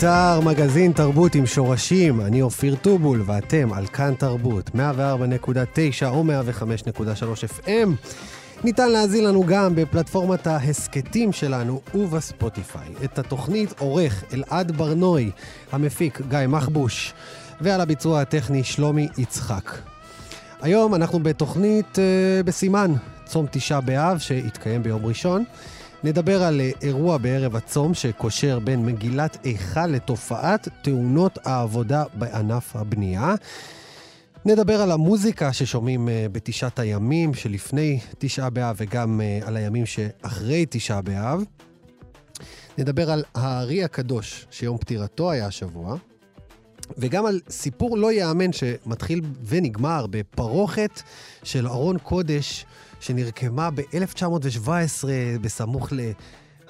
גיברלטר, מגזין תרבות עם שורשים. אני אופיר טובול, ואתם על כאן תרבות, 104.9 או 105.3 FM. ניתן להזין לנו גם בפלטפורמת ההסכתים שלנו ובספוטיפיי. את התוכנית עורך אלעד ברנוי, המפיק גיא מחבוש, ועל הביצוע הטכני שלומי יצחק. היום אנחנו בתוכנית uh, בסימן, צום תשעה באב, שהתקיים ביום ראשון. נדבר על אה, אירוע בערב הצום שקושר בין מגילת איכה לתופעת תאונות העבודה בענף הבנייה. נדבר על המוזיקה ששומעים uh, בתשעת הימים שלפני תשעה באב וגם uh, על הימים שאחרי תשעה באב. נדבר על הארי הקדוש, שיום פטירתו היה השבוע. וגם על סיפור לא ייאמן שמתחיל ונגמר בפרוכת של ארון קודש שנרקמה ב-1917 בסמוך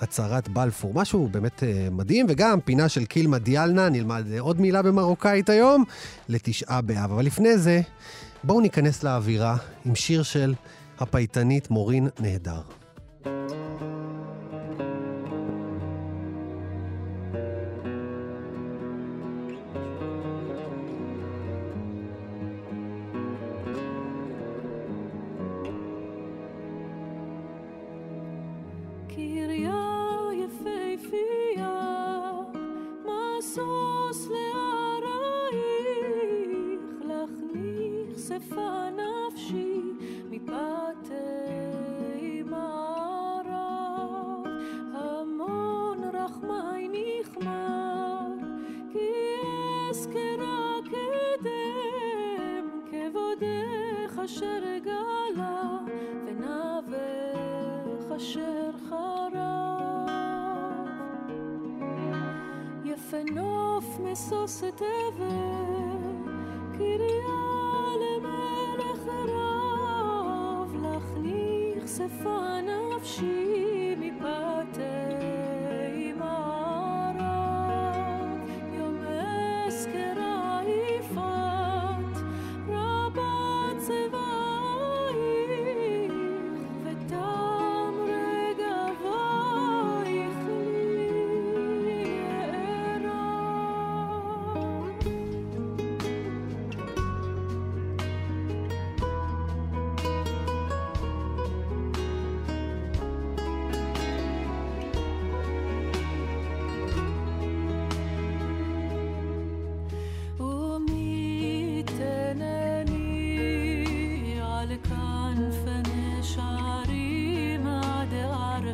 להצהרת בלפור. משהו באמת uh, מדהים, וגם פינה של קילמה דיאלנה, נלמד עוד מילה במרוקאית היום, לתשעה באב. אבל לפני זה, בואו ניכנס לאווירה עם שיר של הפייטנית מורין נהדר.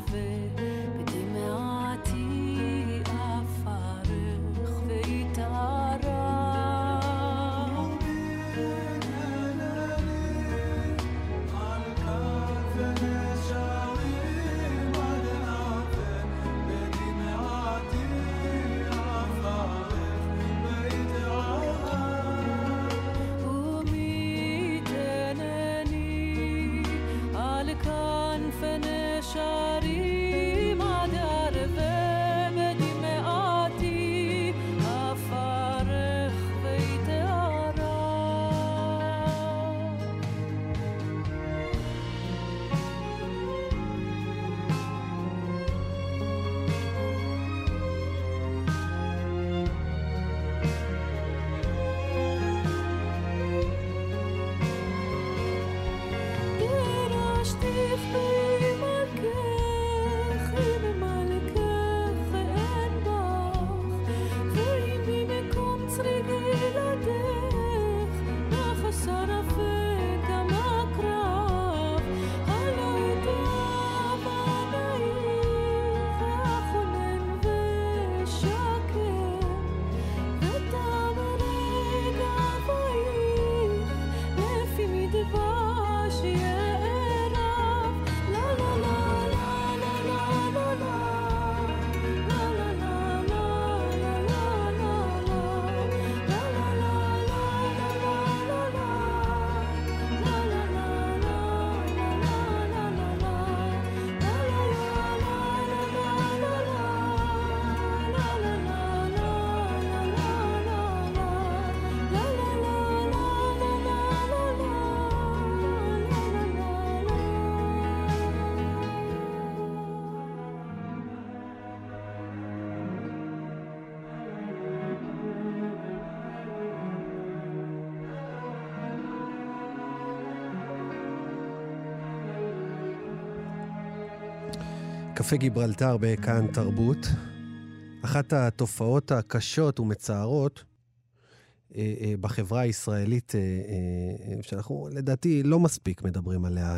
perfect קפה גיברלטר בכאן תרבות. אחת התופעות הקשות ומצערות אה, אה, בחברה הישראלית, אה, שאנחנו לדעתי לא מספיק מדברים עליה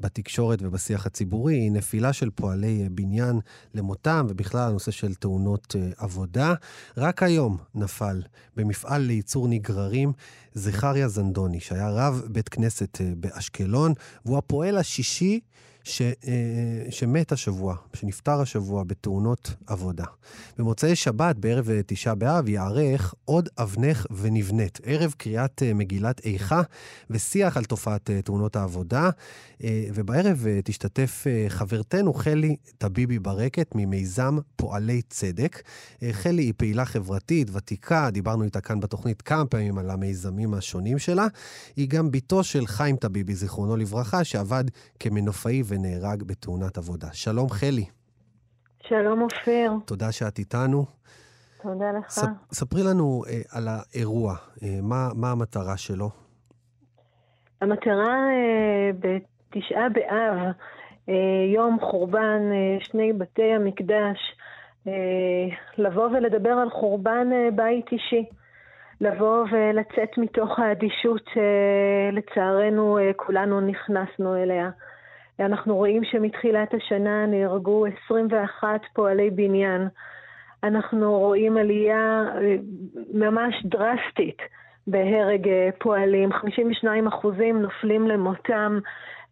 בתקשורת ובשיח הציבורי, היא נפילה של פועלי בניין למותם, ובכלל הנושא של תאונות עבודה. רק היום נפל במפעל לייצור נגררים זכריה זנדוני, שהיה רב בית כנסת באשקלון, והוא הפועל השישי ש, אה, שמת השבוע, שנפטר השבוע בתאונות עבודה. במוצאי שבת, בערב תשעה באב, ייערך עוד אבנך ונבנית, ערב קריאת אה, מגילת איכה ושיח על תופעת אה, תאונות העבודה. ובערב תשתתף חברתנו חלי טביבי ברקת ממיזם פועלי צדק. חלי היא פעילה חברתית, ותיקה, דיברנו איתה כאן בתוכנית כמה פעמים על המיזמים השונים שלה. היא גם בתו של חיים טביבי, זיכרונו לברכה, שעבד כמנופאי ונהרג בתאונת עבודה. שלום חלי. שלום אופיר. תודה שאת איתנו. תודה לך. ס, ספרי לנו אה, על האירוע, אה, מה, מה המטרה שלו? המטרה אה, בתשעה באב, אה, יום חורבן אה, שני בתי המקדש, אה, לבוא ולדבר על חורבן אה, בית אישי. לבוא ולצאת מתוך האדישות שלצערנו אה, כולנו נכנסנו אליה. אנחנו רואים שמתחילת השנה נהרגו 21 פועלי בניין. אנחנו רואים עלייה אה, ממש דרסטית בהרג אה, פועלים, 52 אחוזים נופלים למותם,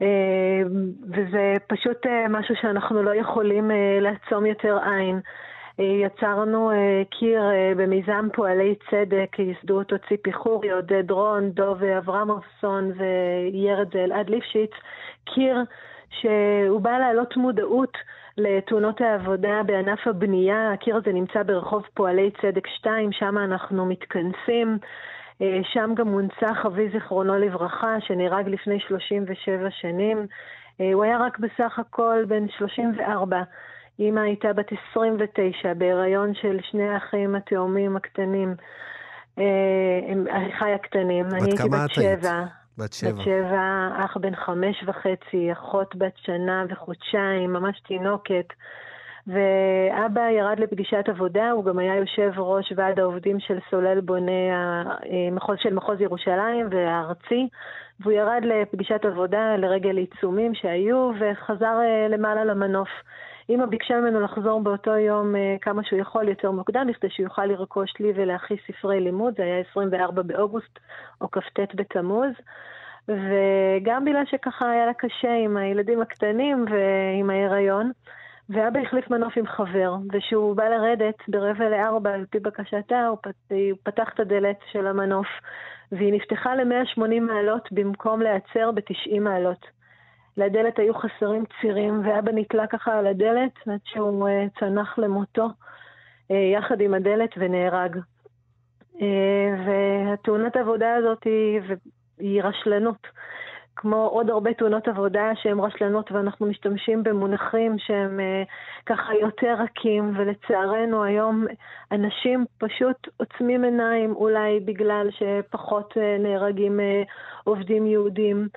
אה, וזה פשוט משהו שאנחנו לא יכולים לעצום יותר עין. יצרנו קיר במיזם פועלי צדק, ייסדו אותו ציפי חורי, עודד רון, דוב אברמובסון וירד אלעד ליפשיץ, קיר שהוא בא להעלות מודעות לתאונות העבודה בענף הבנייה. הקיר הזה נמצא ברחוב פועלי צדק 2, שם אנחנו מתכנסים. אה, שם גם מונצח אבי זיכרונו לברכה, שנהרג לפני 37 שנים. אה, הוא היה רק בסך הכל בן 34. אימא הייתה בת 29, בהיריון של שני האחים התאומים הקטנים. אה, הקטנים. אני הייתי בת שבע. בת שבע. בת שבע, אח בן חמש וחצי, אחות בת שנה וחודשיים, ממש תינוקת. ואבא ירד לפגישת עבודה, הוא גם היה יושב ראש ועד העובדים של סולל בוני המחוז של מחוז ירושלים והארצי, והוא ירד לפגישת עבודה לרגל עיצומים שהיו וחזר אה, למעלה למנוף. אמא ביקשה ממנו לחזור באותו יום אה, כמה שהוא יכול יותר מוקדם, כדי שיוכל לרכוש לי ולהכי ספרי לימוד, זה היה 24 באוגוסט או כ"ט בתמוז. וגם בגלל שככה היה לה קשה עם הילדים הקטנים ועם ההיריון. ואבא החליף מנוף עם חבר, וכשהוא בא לרדת ברבע לארבע, על פי בקשתה, הוא. הוא פתח את הדלת של המנוף, והיא נפתחה ל-180 מעלות במקום להיעצר ב-90 מעלות. לדלת היו חסרים צירים, ואבא נתלה ככה על הדלת עד שהוא uh, צנח למותו uh, יחד עם הדלת ונהרג. Uh, והתאונת עבודה הזאת היא, היא רשלנות. כמו עוד הרבה תאונות עבודה שהן רשלנות ואנחנו משתמשים במונחים שהם ככה יותר רכים ולצערנו היום אנשים פשוט עוצמים עיניים אולי בגלל שפחות נהרגים עובדים יהודים.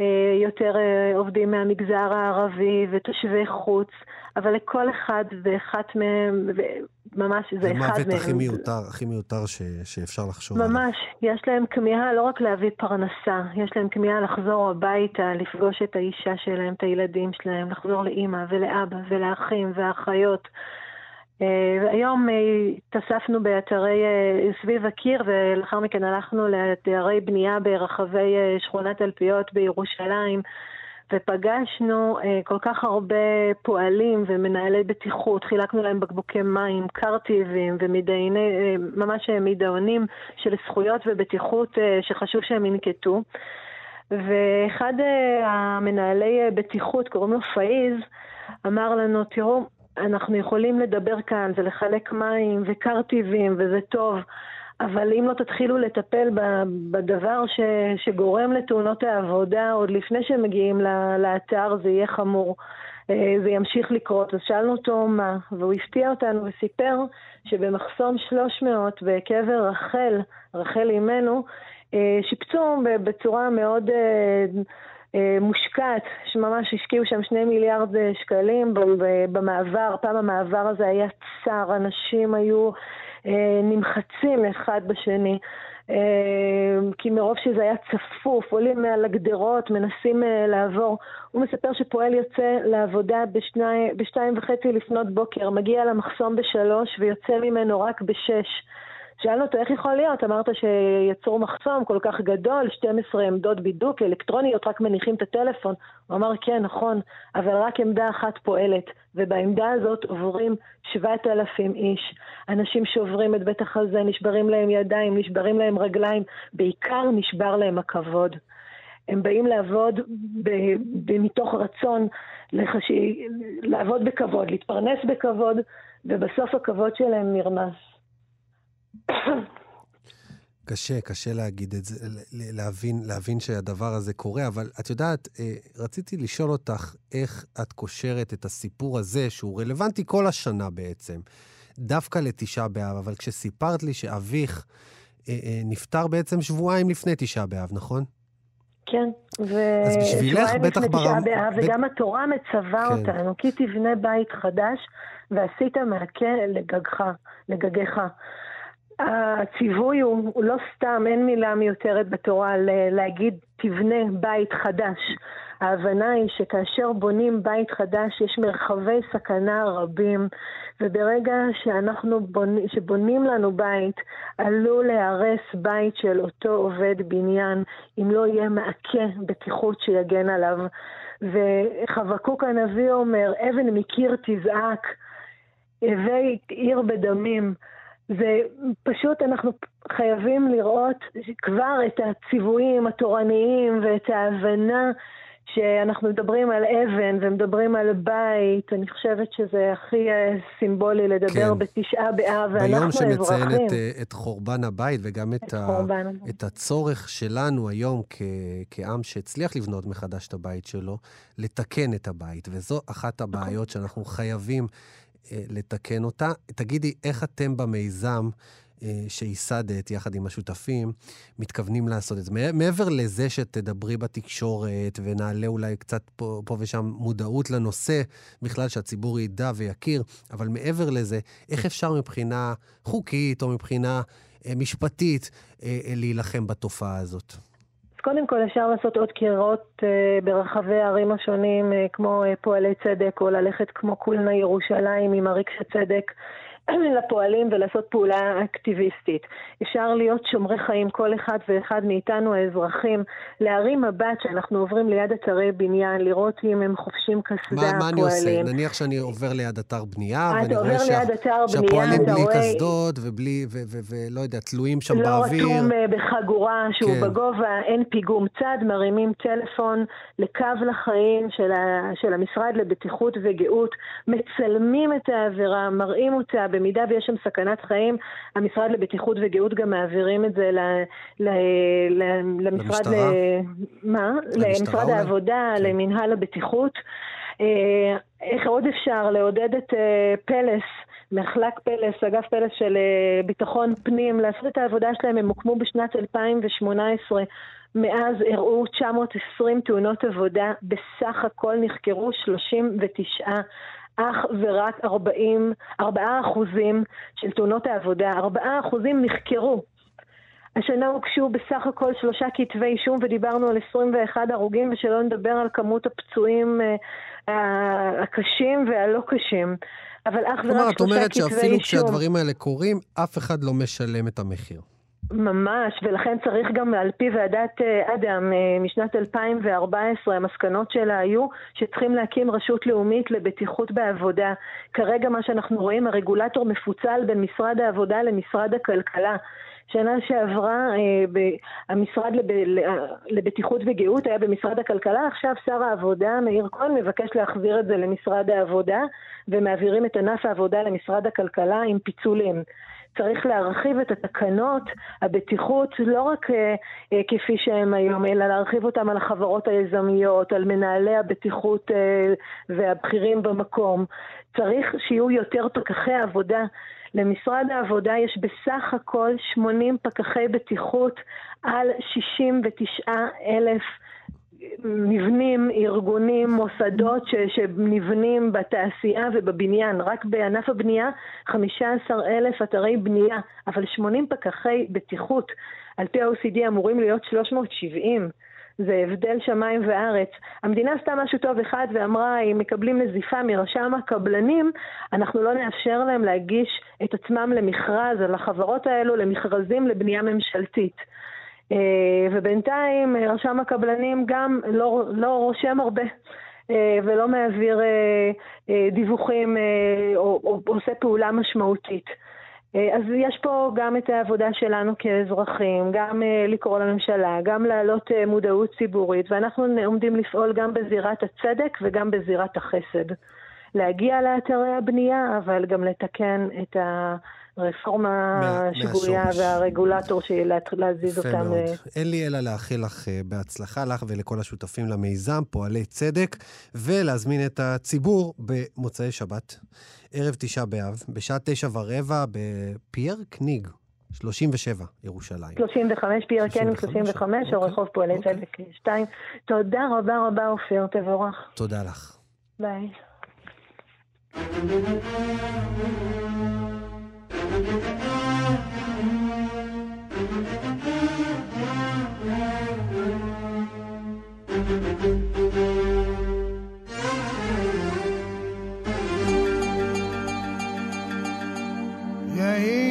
אה, יותר אה, עובדים מהמגזר הערבי ותושבי חוץ, אבל לכל אחד ואחת מהם, ממש זה אחד מהם. זה מוות הכי מיותר, הכי מיותר ש, שאפשר לחשוב עליו. ממש, יש להם כמיהה לא רק להביא פרנסה, יש להם כמיהה לחזור הביתה, לפגוש את האישה שלהם, את הילדים שלהם, לחזור לאימא ולאבא ולאחים ואחיות. Uh, היום uh, התאספנו באתרי uh, סביב הקיר ולאחר מכן הלכנו לאתרי בנייה ברחבי שכונת תלפיות בירושלים ופגשנו כל כך הרבה פועלים ומנהלי בטיחות, חילקנו להם בקבוקי מים, קרטיבים ומדייני, ממש מדעונים של זכויות ובטיחות שחשוב שהם ינקטו. ואחד המנהלי בטיחות, קוראים לו פאיז, אמר לנו, תראו, אנחנו יכולים לדבר כאן ולחלק מים וקרטיבים וזה טוב, אבל אם לא תתחילו לטפל בדבר ש, שגורם לתאונות העבודה עוד לפני שהם מגיעים לאתר זה יהיה חמור. אה, זה ימשיך לקרות. אז שאלנו אותו מה, והוא הפתיע אותנו וסיפר שבמחסום 300 בקבר רחל, רחל אימנו, אה, שיפצו בצורה מאוד אה, מושקעת, שממש השקיעו שם שני מיליארד שקלים במעבר, פעם המעבר הזה היה צר, אנשים היו נמחצים אחד בשני. כי מרוב שזה היה צפוף, עולים מעל הגדרות, מנסים לעבור. הוא מספר שפועל יוצא לעבודה בשני, בשתיים וחצי לפנות בוקר, מגיע למחסום בשלוש ויוצא ממנו רק בשש. שאלנו אותו איך יכול להיות, אמרת שיצרו מחסום כל כך גדול, 12 עמדות בידוק אלקטרוניות, רק מניחים את הטלפון. הוא אמר כן, נכון, אבל רק עמדה אחת פועלת, ובעמדה הזאת עוברים 7,000 איש. אנשים שעוברים את בית החזה, נשברים להם ידיים, נשברים להם רגליים, בעיקר נשבר להם הכבוד. הם באים לעבוד ב- ב- מתוך רצון לחשי, לעבוד בכבוד, להתפרנס בכבוד, ובסוף הכבוד שלהם נרמס. קשה, קשה להגיד את זה, להבין, להבין שהדבר הזה קורה, אבל את יודעת, אה, רציתי לשאול אותך איך את קושרת את הסיפור הזה, שהוא רלוונטי כל השנה בעצם, דווקא לתשעה באב, אבל כשסיפרת לי שאביך אה, אה, נפטר בעצם שבועיים לפני תשעה באב, נכון? כן, ושבועיים לפני תשעה באב, וגם התורה מצווה כן. אותנו, כי תבנה בית חדש ועשית מעקה לגגך, לגגך. הציווי הוא, הוא לא סתם, אין מילה מיותרת בתורה להגיד תבנה בית חדש. ההבנה היא שכאשר בונים בית חדש יש מרחבי סכנה רבים, וברגע שאנחנו בונים, שבונים לנו בית, עלול להיהרס בית של אותו עובד בניין, אם לא יהיה מעקה בטיחות שיגן עליו. וחבקוק הנביא אומר, אבן מקיר תזעק, הווי עיר בדמים. ופשוט אנחנו חייבים לראות כבר את הציוויים התורניים ואת ההבנה שאנחנו מדברים על אבן ומדברים על בית, אני חושבת שזה הכי אה, סימבולי לדבר כן. בתשעה באב, ואנחנו האזרחים. ביום שנציין את, אה, את חורבן הבית וגם את, את, ה, את הצורך שלנו היום כ, כעם שהצליח לבנות מחדש את הבית שלו, לתקן את הבית. וזו אחת הבעיות שאנחנו חייבים לתקן אותה. תגידי, איך אתם במיזם אה, שייסדת יחד עם השותפים מתכוונים לעשות את זה? מעבר לזה שתדברי בתקשורת ונעלה אולי קצת פה, פה ושם מודעות לנושא, בכלל שהציבור ידע ויכיר, אבל מעבר לזה, איך אפשר מבחינה חוקית או מבחינה אה, משפטית להילחם בתופעה הזאת? קודם כל אפשר לעשות עוד קירות אה, ברחבי הערים השונים, אה, כמו אה, פועלי צדק, או ללכת כמו קולנה ירושלים עם הריק של צדק. לפועלים ולעשות פעולה אקטיביסטית. אפשר להיות שומרי חיים, כל אחד ואחד מאיתנו האזרחים, להרים מבט שאנחנו עוברים ליד אתרי בנייה, לראות אם הם חופשים קסדה, מה, מה אני עושה? נניח שאני עובר ליד אתר בנייה, ואני רואה שה... שהפועלים בלי רואה... קסדות ובלי, ולא יודע, תלויים שם לא באוויר. לא רתום בחגורה שהוא כן. בגובה, אין פיגום צד, מרימים טלפון לקו לחיים של, ה... של המשרד לבטיחות וגאות, מצלמים את העבירה, מראים אותה. במידה ויש שם סכנת חיים, המשרד לבטיחות וגאות גם מעבירים את זה ל, ל, ל, למשרד... ל, מה? למשרד העבודה, כן. למנהל הבטיחות. אה, איך עוד אפשר לעודד את אה, פלס, מחלק פלס, אגף פלס של אה, ביטחון פנים, לעשות את העבודה שלהם, הם הוקמו בשנת 2018. מאז אירעו 920 תאונות עבודה, בסך הכל נחקרו 39 אך ורק 40, 4 אחוזים של תאונות העבודה, 4 אחוזים נחקרו. השנה הוגשו בסך הכל שלושה כתבי אישום ודיברנו על 21 הרוגים ושלא נדבר על כמות הפצועים אה, הקשים והלא קשים. אבל אך ורק שלושה כתבי אישום. כלומר, את אומרת שאפילו כשהדברים האלה קורים, אף אחד לא משלם את המחיר. ממש, ולכן צריך גם על פי ועדת אה, אדם אה, משנת 2014, המסקנות שלה היו שצריכים להקים רשות לאומית לבטיחות בעבודה. כרגע מה שאנחנו רואים, הרגולטור מפוצל בין משרד העבודה למשרד הכלכלה. שנה שעברה אה, המשרד לבטיחות וגאות היה במשרד הכלכלה, עכשיו שר העבודה מאיר כהן מבקש להחזיר את זה למשרד העבודה ומעבירים את ענף העבודה למשרד הכלכלה עם פיצולים. צריך להרחיב את התקנות הבטיחות לא רק אה, אה, כפי שהן היום, אלא להרחיב אותן על החברות היזמיות, על מנהלי הבטיחות אה, והבכירים במקום. צריך שיהיו יותר פקחי עבודה. למשרד העבודה יש בסך הכל 80 פקחי בטיחות על 69 אלף מבנים, ארגונים, מוסדות ש, שנבנים בתעשייה ובבניין. רק בענף הבנייה 15 אלף אתרי בנייה, אבל 80 פקחי בטיחות. על פי ה-OCD אמורים להיות 370. זה הבדל שמיים וארץ. המדינה עשתה משהו טוב אחד ואמרה, אם מקבלים נזיפה מרשם הקבלנים, אנחנו לא נאפשר להם להגיש את עצמם למכרז, על החברות האלו למכרזים לבנייה ממשלתית. אה, ובינתיים אה, רשם הקבלנים גם לא, לא רושם הרבה. אה, ולא מעביר דיווחים או, או עושה פעולה משמעותית. אז יש פה גם את העבודה שלנו כאזרחים, גם לקרוא לממשלה, גם להעלות מודעות ציבורית, ואנחנו עומדים לפעול גם בזירת הצדק וגם בזירת החסד. להגיע לאתרי הבנייה, אבל גם לתקן את ה... רפורמה שגויה והרגולטור להזיז אותם. אה, אין לי אלא לאחל לך אה, בהצלחה, לך ולכל השותפים למיזם, פועלי צדק, ולהזמין את הציבור במוצאי שבת, ערב תשעה באב, בשעה תשע ורבע בפייר קניג. 37, ירושלים. 35, פייר קניג 35, או רחוב פועלי אוקיי. צדק 2. תודה רבה רבה, אופיר, תבורך. תודה לך. ביי. Yeah.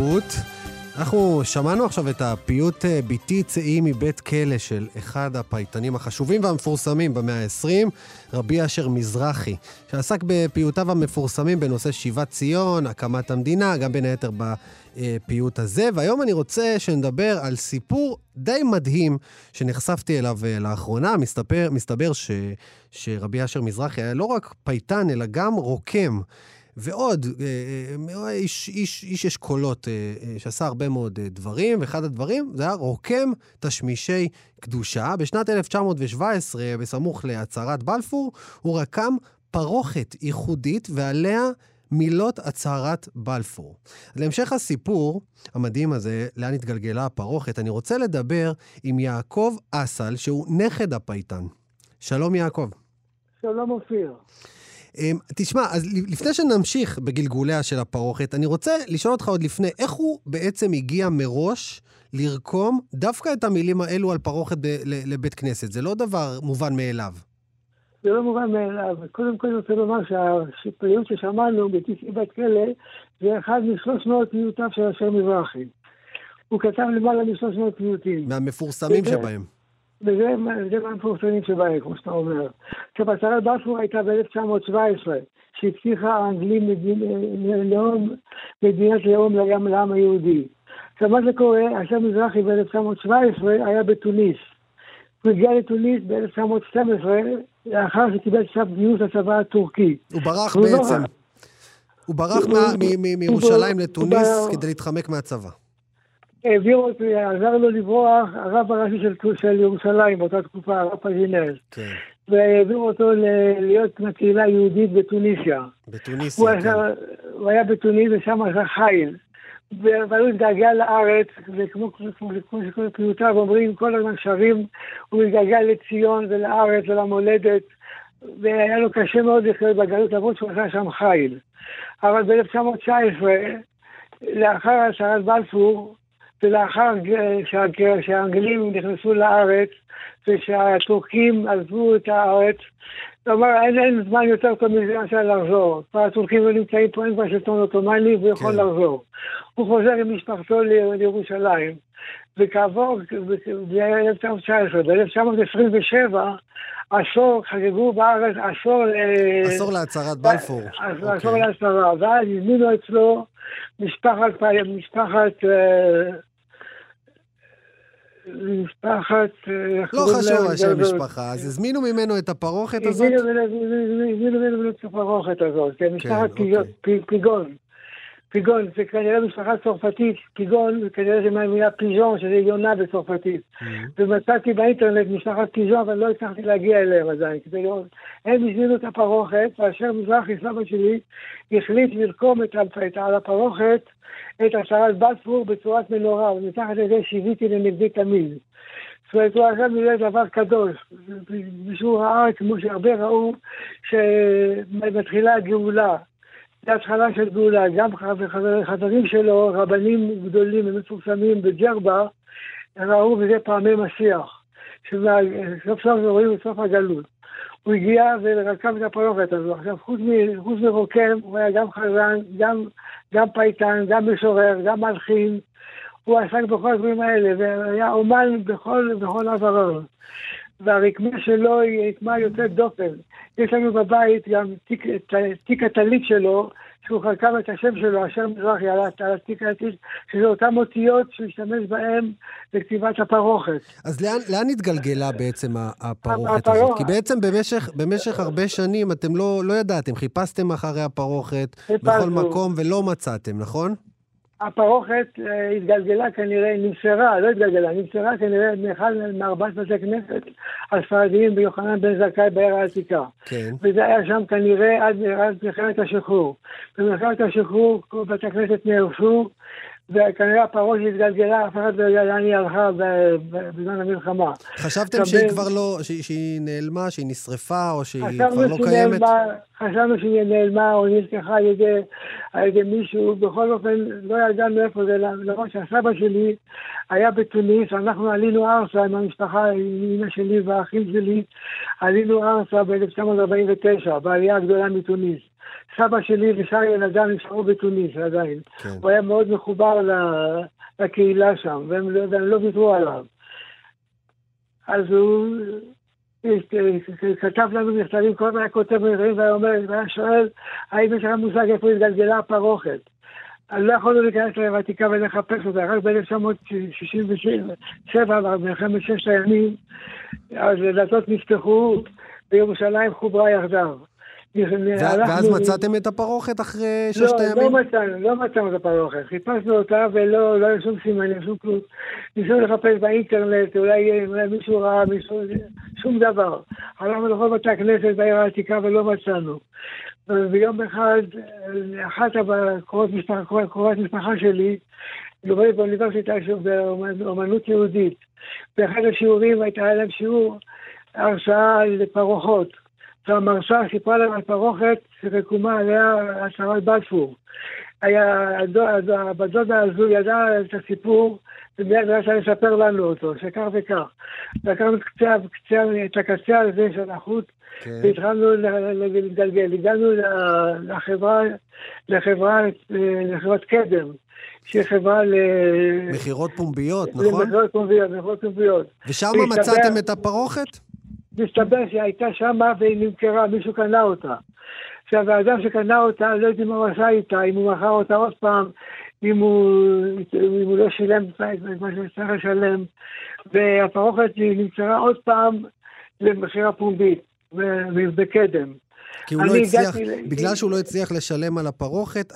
תרבות. אנחנו שמענו עכשיו את הפיוט אה, "ביתי צאי מבית כלא" של אחד הפייטנים החשובים והמפורסמים במאה ה-20, רבי אשר מזרחי, שעסק בפיוטיו המפורסמים בנושא שיבת ציון, הקמת המדינה, גם בין היתר בפיוט הזה. והיום אני רוצה שנדבר על סיפור די מדהים שנחשפתי אליו אה, לאחרונה. מסתבר, מסתבר ש, שרבי אשר מזרחי היה לא רק פייטן, אלא גם רוקם. ועוד, אה, אה, איש, איש, איש אשכולות אה, אה, שעשה הרבה מאוד אה, דברים, ואחד הדברים זה היה רוקם תשמישי קדושה. בשנת 1917, בסמוך להצהרת בלפור, הוא רקם פרוכת ייחודית ועליה מילות הצהרת בלפור. להמשך הסיפור המדהים הזה, לאן התגלגלה הפרוכת, אני רוצה לדבר עם יעקב אסל, שהוא נכד הפייטן. שלום יעקב. שלום אופיר. אמ, תשמע, אז לפני שנמשיך בגלגוליה של הפרוכת, אני רוצה לשאול אותך עוד לפני, איך הוא בעצם הגיע מראש לרקום דווקא את המילים האלו על פרוכת ב- לבית כנסת? זה לא דבר מובן מאליו. זה לא מובן מאליו. קודם כל אני רוצה לומר שהפיוט ששמענו בתשעי בת כלא זה אחד משלוש מאות פיוטיו של אשר מזרחי. הוא כתב למעלה משלוש מאות פיוטים. מהמפורסמים שבהם. וזה זה מהמפורסמים שבהם, כמו שאתה אומר. עכשיו, הצהרת בלפור הייתה ב-1917, שהבטיחה האנגלים לאום, מדינת לאום גם לעם היהודי. עכשיו, מה זה קורה? אשר מזרחי ב-1917 היה בתוניס. הוא הגיע לתוניס ב-1912, לאחר שקיבל צו גיוס לצבא הטורקי. הוא ברח לא- בעצם. הוא ברח מירושלים לתוניס כדי להתחמק מהצבא. העביר אותו, עזר לו לברוח, הרב הראשי של, של ירושלים באותה תקופה, הרב פז'ינז. כן, והעביר אותו ל- להיות מהקהילה היהודית בתוניסיה. הוא, בתוניסיה, כן. עשה, הוא היה בתוניס ושם עשה חיל. ו- אבל הוא התגעגע לארץ, וכמו כמו- כמו שכל פיוטיו אומרים, כל הזמן שרים, הוא התגעגע לציון ולארץ ולמולדת, והיה לו קשה מאוד לחיות בגלות, למרות שהוא עשה שם חיל. אבל ב-1919, לאחר הצהרת בלפור, ולאחר שה- שהאנגלים נכנסו לארץ, ושהטורקים עזבו את הארץ, הוא אמר, אין, אין זמן יותר טוב מזה מאשר לחזור. כבר הטורקים לא נמצאים פה, אין כבר שלטון עות'מאני, והוא יכול כן. לחזור. הוא חוזר עם משפחתו לירושלים, וכעבור, זה היה 1919, ב-1927, עשור, חגגו בארץ עשור ל... עשור להצהרת בלפור. אוקיי. עשור להצהרה, ואז הזמינו אצלו משפחת, משפחת, אה, משפחת, אה, לא חשוב? השם משפחה, אז הזמינו ממנו את הפרוכת הזאת? הזמינו ממנו- את הפרוכת הזאת, כן, משפחת אוקיי. פיגון- פי- פיגון. זה כנראה משפחה צרפתית, פיגון, כנראה זה מהמילה פיז'ון, שזה יונה בצרפתית. Mhm. ומצאתי באינטרנט משפחת פיז'ון, אבל לא הצלחתי להגיע אליהם עדיין, כדי לראות. הם הזמינו את הפרוכת, ואשר מזרחי, סבא שלי, החליט לרקום את, על הפרוכת את הצהרת בלפור בצורת מנורה, ומתחת לזה שיוויתי לנגדי תמיד. זאת אומרת, הוא עשה מזה דבר קדוש. מישהו ראה, כמו שהרבה ראו, שמתחילה הגאולה. זה התחלה של גאולה. גם חבר- חברים שלו, רבנים גדולים ומפורסמים בג'רבה, ראו בזה פעמי משיח. שסוף סוף רואים את סוף הגלות. הוא הגיע ורקם את הפרוכת הזו. עכשיו, חוץ, מ, חוץ מרוקם, הוא היה גם חזן, גם, גם פייטן, גם משורר, גם מלחין. הוא עסק בכל הדברים האלה, והיה אומן בכל, בכל עברו. והרקמה שלו היא רקמה יוצאת דופן. יש לנו בבית גם תיק, תיק הטלית שלו, שהוא חלקם את השם שלו, אשר מזרחי, על התיק הטלית, שזה אותם אותיות שהוא השתמש בהם לכתיבת הפרוכת. אז לאן, לאן התגלגלה בעצם הפרוכת. הזאת? כי בעצם במשך, במשך הרבה שנים אתם לא, לא ידעתם, חיפשתם אחרי הפרוכת בכל. מקום ולא מצאתם, נכון? הפרוכת אה, התגלגלה כנראה, נמסרה, לא התגלגלה, נמסרה כנראה מאחד מארבעת בתי כנסת הספרדיים ביוחנן בן זכאי בעיר העתיקה. כן. וזה היה שם כנראה עד עד מלחמת השחרור. במלחמת השחרור בתי הכנסת נהרסו, וכנראה הפרוכת התגלגלה, אף אחד לא יודע לאן היא הלכה בזמן המלחמה. חשבתם שהיא כבר לא, שהיא- שהיא נעלמה, שהיא נשרפה, או שהיא כבר לא קיימת? נעלמה, חשבנו שהיא נעלמה או על ידי, על ידי מישהו, בכל אופן לא ידענו איפה זה, למרות שהסבא שלי היה בתוניס, אנחנו עלינו ארצה עם המשפחה, עם אמא שלי והאחים שלי, עלינו ארצה ב-1949, בעלייה הגדולה מתוניס. סבא שלי ושאר ילדיו נשארו בתוניס עדיין. כן. הוא היה מאוד מחובר לקהילה שם, והם לא- והם לא ויתרו עליו. אז הוא כתב לנו מכתבים, כל הזמן היה כותב מכתבים והיה אומר, והיה שואל, האם יש לך מושג איפה התגלגלה הפרוכת? אז לא יכולנו להיכנס לוותיקה ולחפש אותה, רק ב-1967, במלחמת ששת הימים, אז הדלתות נפתחו, וירושלים חוברה יחדיו. ואז מצאתם את הפרוכת אחרי לא, ששת לא הימים? מצאנו, לא מצאנו את הפרוכת. חיפשנו אותה ולא לא היה שום סימנים, שום כלום. ניסינו לחפש באינטרנט, אולי, מישהו ראה, מישהו, שום דבר. הלכנו לכל בתי הכנסת בעיר העתיקה ולא מצאנו. וביום אחד, אחת הקרובות משפחה, משפחה שלי, לומדת באוניברסיטה באמנות יהודית. באחד השיעורים הייתה להם שיעור הרצאה על. והמרצה סיפרה להם על פרוכת שרקומה עליה הצהרת בלפור. הבת דודה הזו ידעה את הסיפור, ומיד רצה לספר לנו אותו, שכך וכך. לקחנו את קצה, קצה, את הקצה הזה של החוט, כן. והתחלנו ל- ל- להתגלגל. הגענו לחברה, לחברה, לחברת קדם, שהיא חברה ל... מכירות פומביות, נכון? למכירות פומביות, מכירות פומביות. ושם מצאתם את הפרוכת? מסתבר שהיא הייתה שמה והיא נמכרה, מישהו קנה אותה. עכשיו, האדם שקנה אותה, לא יודעים מה הוא עשה איתה, אם הוא מכר אותה עוד פעם, אם הוא, אם הוא לא שילם את מה שצריך לשלם. והפרוכת נמכרה עוד פעם למכירה פומבית, בקדם. כי הוא לא הצליח, בגלל שהוא לא הצליח לשלם על הפרוכת,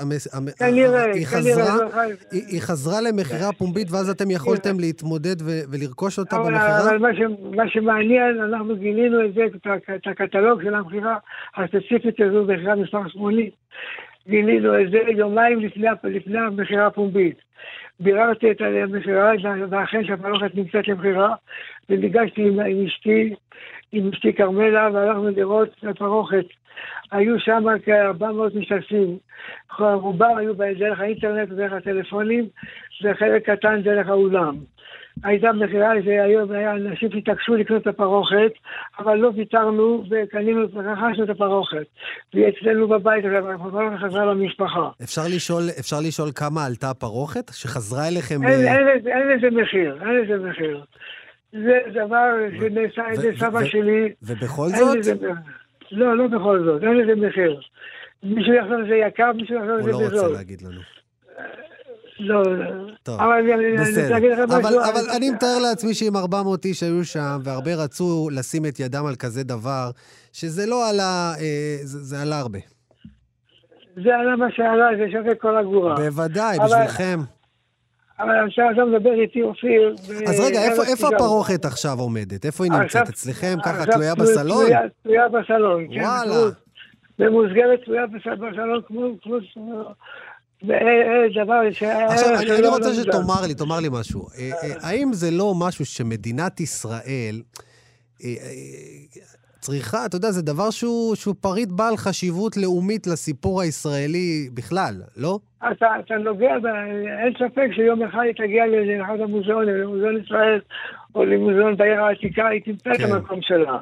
היא חזרה, למכירה פומבית, ואז אתם יכולתם להתמודד ולרכוש אותה במכירה? אבל מה, שמעניין, אנחנו גילינו את זה, את, הקטלוג של המכירה הספציפית הזו, מכירה מספר 80. גילינו את זה יומיים לפני, המכירה הפומבית. ביררתי את המכירה, ואכן שהפרוכת נמצאת למכירה, וניגשתי עם, עם אשתי, עם אשתי כרמלה, והלכנו לראות את הפרוכת. היו שם כ-400 משתתפים. רובם היו דרך האינטרנט ודרך הטלפונים, וחלק קטן דרך האולם. הייתה מכירה שהיום היה אנשים שהתעקשו לקנות את הפרוכת, אבל לא ויתרנו וקנינו, רכשנו את הפרוכת. והיא אצלנו בבית, הפרוכת חזרה למשפחה. אפשר לשאול, אפשר לשאול כמה עלתה הפרוכת? שחזרה אליכם... אין, אה, אין, לזה- אין לזה מחיר, אין לזה מחיר. זה דבר שנעשה על ידי סבא שלי. ובכל אין זאת? לזה. לא, לא בכל זאת, אין לזה מחיר. מישהו יחשוב שזה יקר, מישהו יחשוב הוא שזה לא רוצה בזול. להגיד לנו. לא, טוב, אבל אני- אני בסדר. לך אבל, משהו. אבל אני מתאר לעצמי שאם 400 איש היו שם, והרבה רצו לשים את ידם על כזה דבר, שזה לא עלה, אה, זה, זה עלה הרבה. זה עלה מה שעלה, זה שווה כל אגורה. בוודאי, אבל- בשבילכם. אבל עכשיו אתה מדבר איתי, אופיר. אז רגע, איפה, איפה. הפרוכת עכשיו עומדת? איפה היא נמצאת? עכשיו- אצלכם? ככה עכשיו תלויה בסלון? תלויה- בסלון, כן. וואלה. במסגרת תלויה בס- בסלון כמו... זה אה, דבר ש... עכשיו, אני, אני שלא רוצה נודע. שתאמר לי, תאמר לי משהו. אה, אה, האם זה לא משהו שמדינת ישראל אה, אה, צריכה, אתה יודע, זה דבר שהוא, שהוא פריט בעל חשיבות לאומית לסיפור הישראלי בכלל, לא? אתה, אתה נוגע, ב... אין ספק שיום אחד היא תגיע לאחד המוזיאונים, למוזיאון ישראל או למוזיאון בעיר העתיקה, היא תמצא את כן. המקום שלה.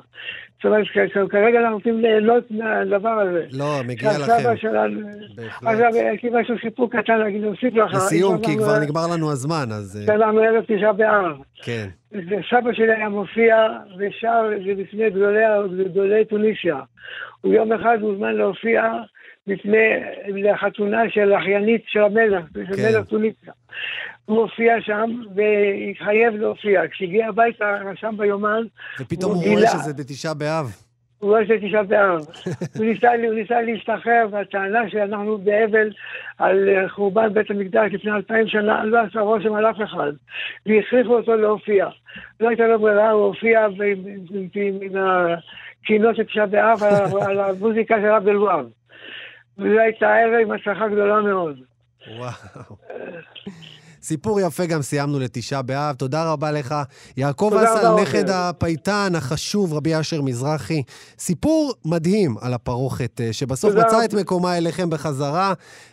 כרגע אנחנו רוצים ליהנות מהדבר הזה. לא, מגיע לכם. שלנו... עכשיו, יש לי משהו, סיפור קטן להגיד, להוסיף לך. לסיום, כי אנחנו- כבר נגמר לנו הזמן, אז... אה, שלנו ערב תשעה באב. כן. וסבא שלי היה מופיע ושר בפני גדולי, טוניסיה. הוא יום אחד הוזמן להופיע בפני, לחתונה של אחיינית של המלך, של כן. מלך טוניסיה. הוא הופיע שם והתחייב להופיע. כשהגיע הביתה, רשם ביומן, ופתאום הוא הוא רואה. שזה בתשעה באב. הוא לא עושה תשעה באב. הוא ניסה הוא ניסה להשתחרר והטענה שאנחנו באבל על חורבן בית המקדש לפני אלפיים שנה, לא עשה רושם על אף אחד. והכריחו אותו להופיע. לא הייתה לו ברירה, הוא הופיע עם הקינות של תשעה באב על המוזיקה של רב אלואב. וזו הייתה ערב עם הצלחה גדולה מאוד. וואו. סיפור יפה גם סיימנו לתשעה באב. תודה רבה לך. יעקב אסל, נכד עופר. הפייטן החשוב, רבי אשר מזרחי. סיפור מדהים על הפרוכת, אה, שבסוף מצא. את מקומה אליכם בחזרה,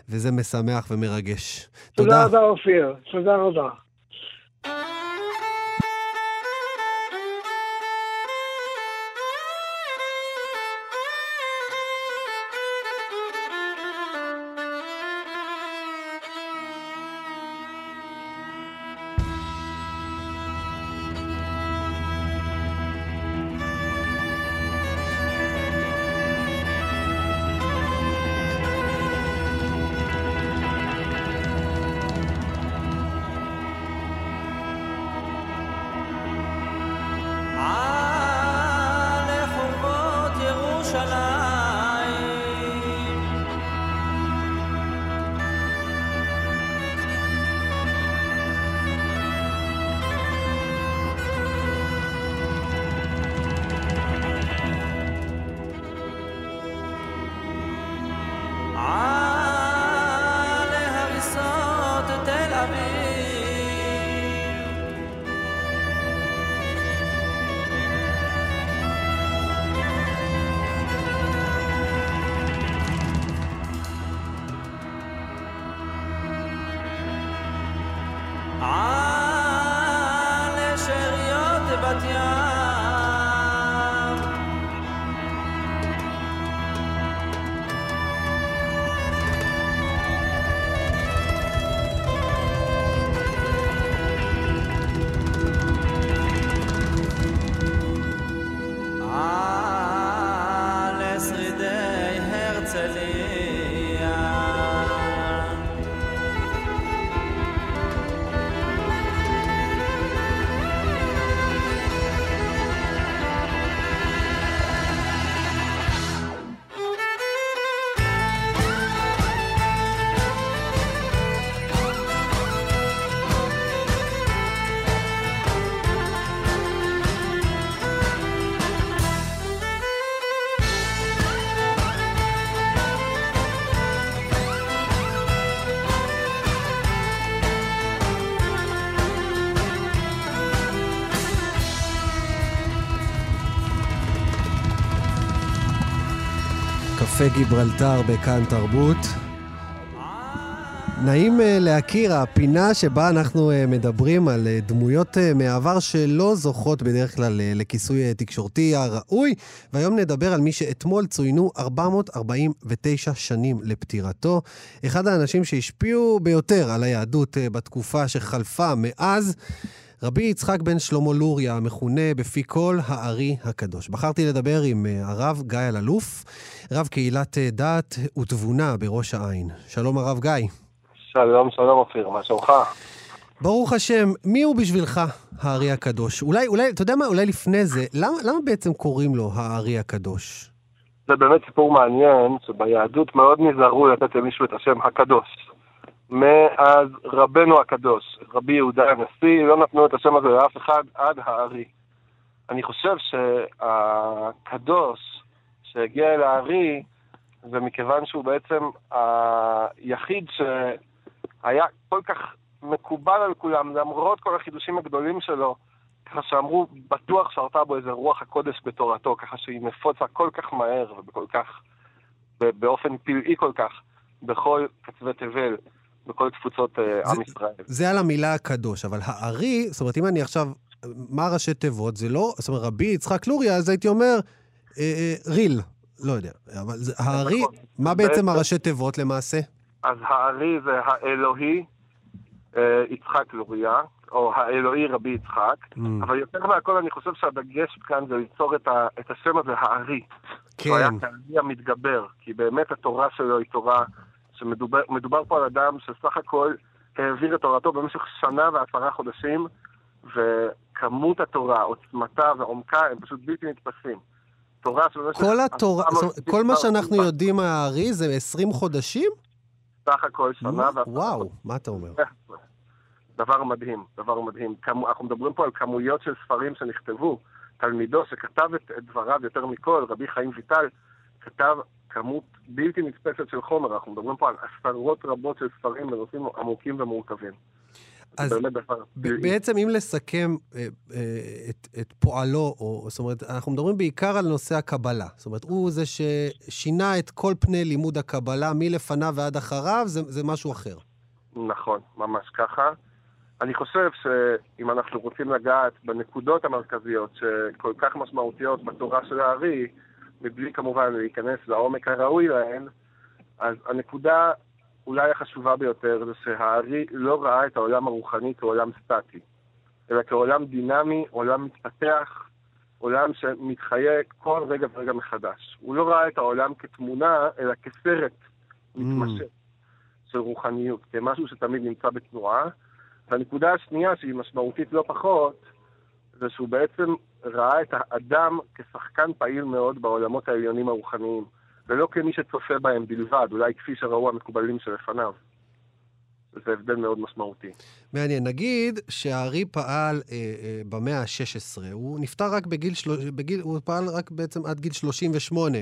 וזה משמח ומרגש. תודה תודה. רבה, אופיר. תודה רבה. קפה גיברלטר בכאן תרבות. נעים אה, להכיר, הפינה שבה אנחנו אה, מדברים על אה, דמויות מהעבר שלא זוכות בדרך כלל לכיסוי תקשורתי הראוי, והיום נדבר על מי שאתמול צוינו 449 שנים לפטירתו. אחד האנשים שהשפיעו ביותר על היהדות בתקופה שחלפה מאז, רבי יצחק בן שלמה לוריה, המכונה בפי כל הארי הקדוש. בחרתי לדבר עם אה, הרב גיא אלאלוף, רב קהילת אה, דת ותבונה בראש העין. שלום הרב גיא. שלום, שלום אופיר, מה שלומך? ברוך השם, מי הוא בשבילך הארי הקדוש? אולי, אולי, אתה יודע מה, אולי לפני זה, למה, למה בעצם קוראים לו הארי הקדוש? זה באמת סיפור מעניין, שביהדות מאוד נזהרו לתת למישהו את השם הקדוש. מאז רבנו הקדוש, רבי יהודה הנשיא, לא נתנו את השם הזה לאף אחד עד הארי. אני חושב שהקדוש שהגיע אל הארי, זה מכיוון שהוא בעצם היחיד שהיה כל כך מקובל על כולם, למרות כל החידושים הגדולים שלו, ככה שאמרו, בטוח שרתה בו איזה רוח הקודש בתורתו, ככה שהיא נפוצה כל כך מהר ובכל כך, באופן פלאי כל כך, בכל קצווי תבל, בכל תפוצות אה, עם ישראל. זה על המילה הקדוש, אבל הארי, זאת אומרת, אם אני עכשיו, מה ראשי תיבות? זה לא, זאת אומרת, רבי יצחק לוריה, אז הייתי אומר, אה, אה, ריל, לא יודע. אבל זה, הארי, נכון. מה בעצם הראשי תיבות למעשה? אז הארי זה האלוהי אה, יצחק לוריה, או האלוהי רבי יצחק, Mm. אבל יותר מהכל אני חושב שהדגש כאן זה ליצור את, ה, את השם הזה, הארי. שהוא היה כן. כארי המתגבר, כי באמת התורה שלו היא תורה שמדובר מדובר פה על אדם שסך הכל העביר את תורתו במשך שנה ועשרה חודשים, וכמות התורה, עוצמתה ועומקה הם פשוט בלתי נתפסים. תורה של במשך... כל התורה, כל מה שאנחנו יודעים מהארי זה 20 חודשים? סך הכל שנה ועשרה וואו, מה אתה אומר? דבר מדהים, דבר מדהים. אנחנו מדברים פה על כמויות של ספרים שנכתבו. תלמידו שכתב את דבריו יותר מכל, רבי חיים ויטל, כתב כמות בלתי נתפסת של חומר. אנחנו מדברים פה על עשרות רבות של ספרים בנושאים עמוקים ומורכבים. אז. ב- בעצם אם לסכם אה, אה, את, את פועלו, או זאת אומרת, אנחנו מדברים בעיקר על נושא הקבלה. זאת אומרת, הוא זה ששינה את כל פני לימוד הקבלה מלפניו ועד אחריו, זה, זה משהו אחר. נכון, ממש ככה. אני חושב שאם אנחנו רוצים לגעת בנקודות המרכזיות שכל כך משמעותיות בתורה של הארי, מבלי כמובן להיכנס לעומק הראוי להן, אז הנקודה אולי החשובה ביותר זה שהארי לא ראה את העולם הרוחני כעולם סטטי, אלא כעולם דינמי, עולם מתפתח, עולם שמתחיה כל רגע ורגע מחדש. הוא לא ראה את העולם כתמונה, אלא כסרט מתמשך של רוחניות, כמשהו שתמיד נמצא בתנועה. והנקודה השנייה, שהיא משמעותית לא פחות, זה שהוא בעצם ראה את האדם כשחקן פעיל מאוד בעולמות העליונים הרוחניים, ולא כמי שצופה בהם בלבד, אולי כפי שראו המקובלים שלפניו. זה הבדל מאוד משמעותי. מעניין. נגיד שהארי פעל אה, אה, במאה ה-16, הוא נפטר רק בגיל, של... בגיל, הוא פעל רק בעצם עד גיל 38.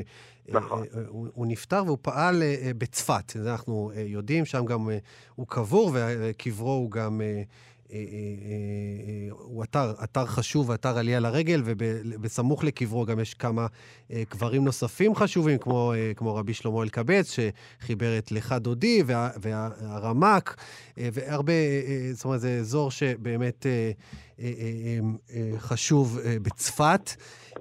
נכון. אה, אה, הוא, הוא נפטר והוא פעל אה, אה, בצפת, אנחנו אה, יודעים, שם גם אה, הוא קבור וקברו הוא גם... אה, הוא אתר, אתר חשוב, אתר עלייה לרגל, ובסמוך לקברו גם יש כמה אה, קברים נוספים חשובים, כמו, אה, כמו רבי שלמה אלקבץ, שחיבר את לך דודי, וה, והרמק, אה, והרבה, אה, אה, זאת אומרת, זה אזור שבאמת אה, אה, אה, אה, חשוב אה, בצפת.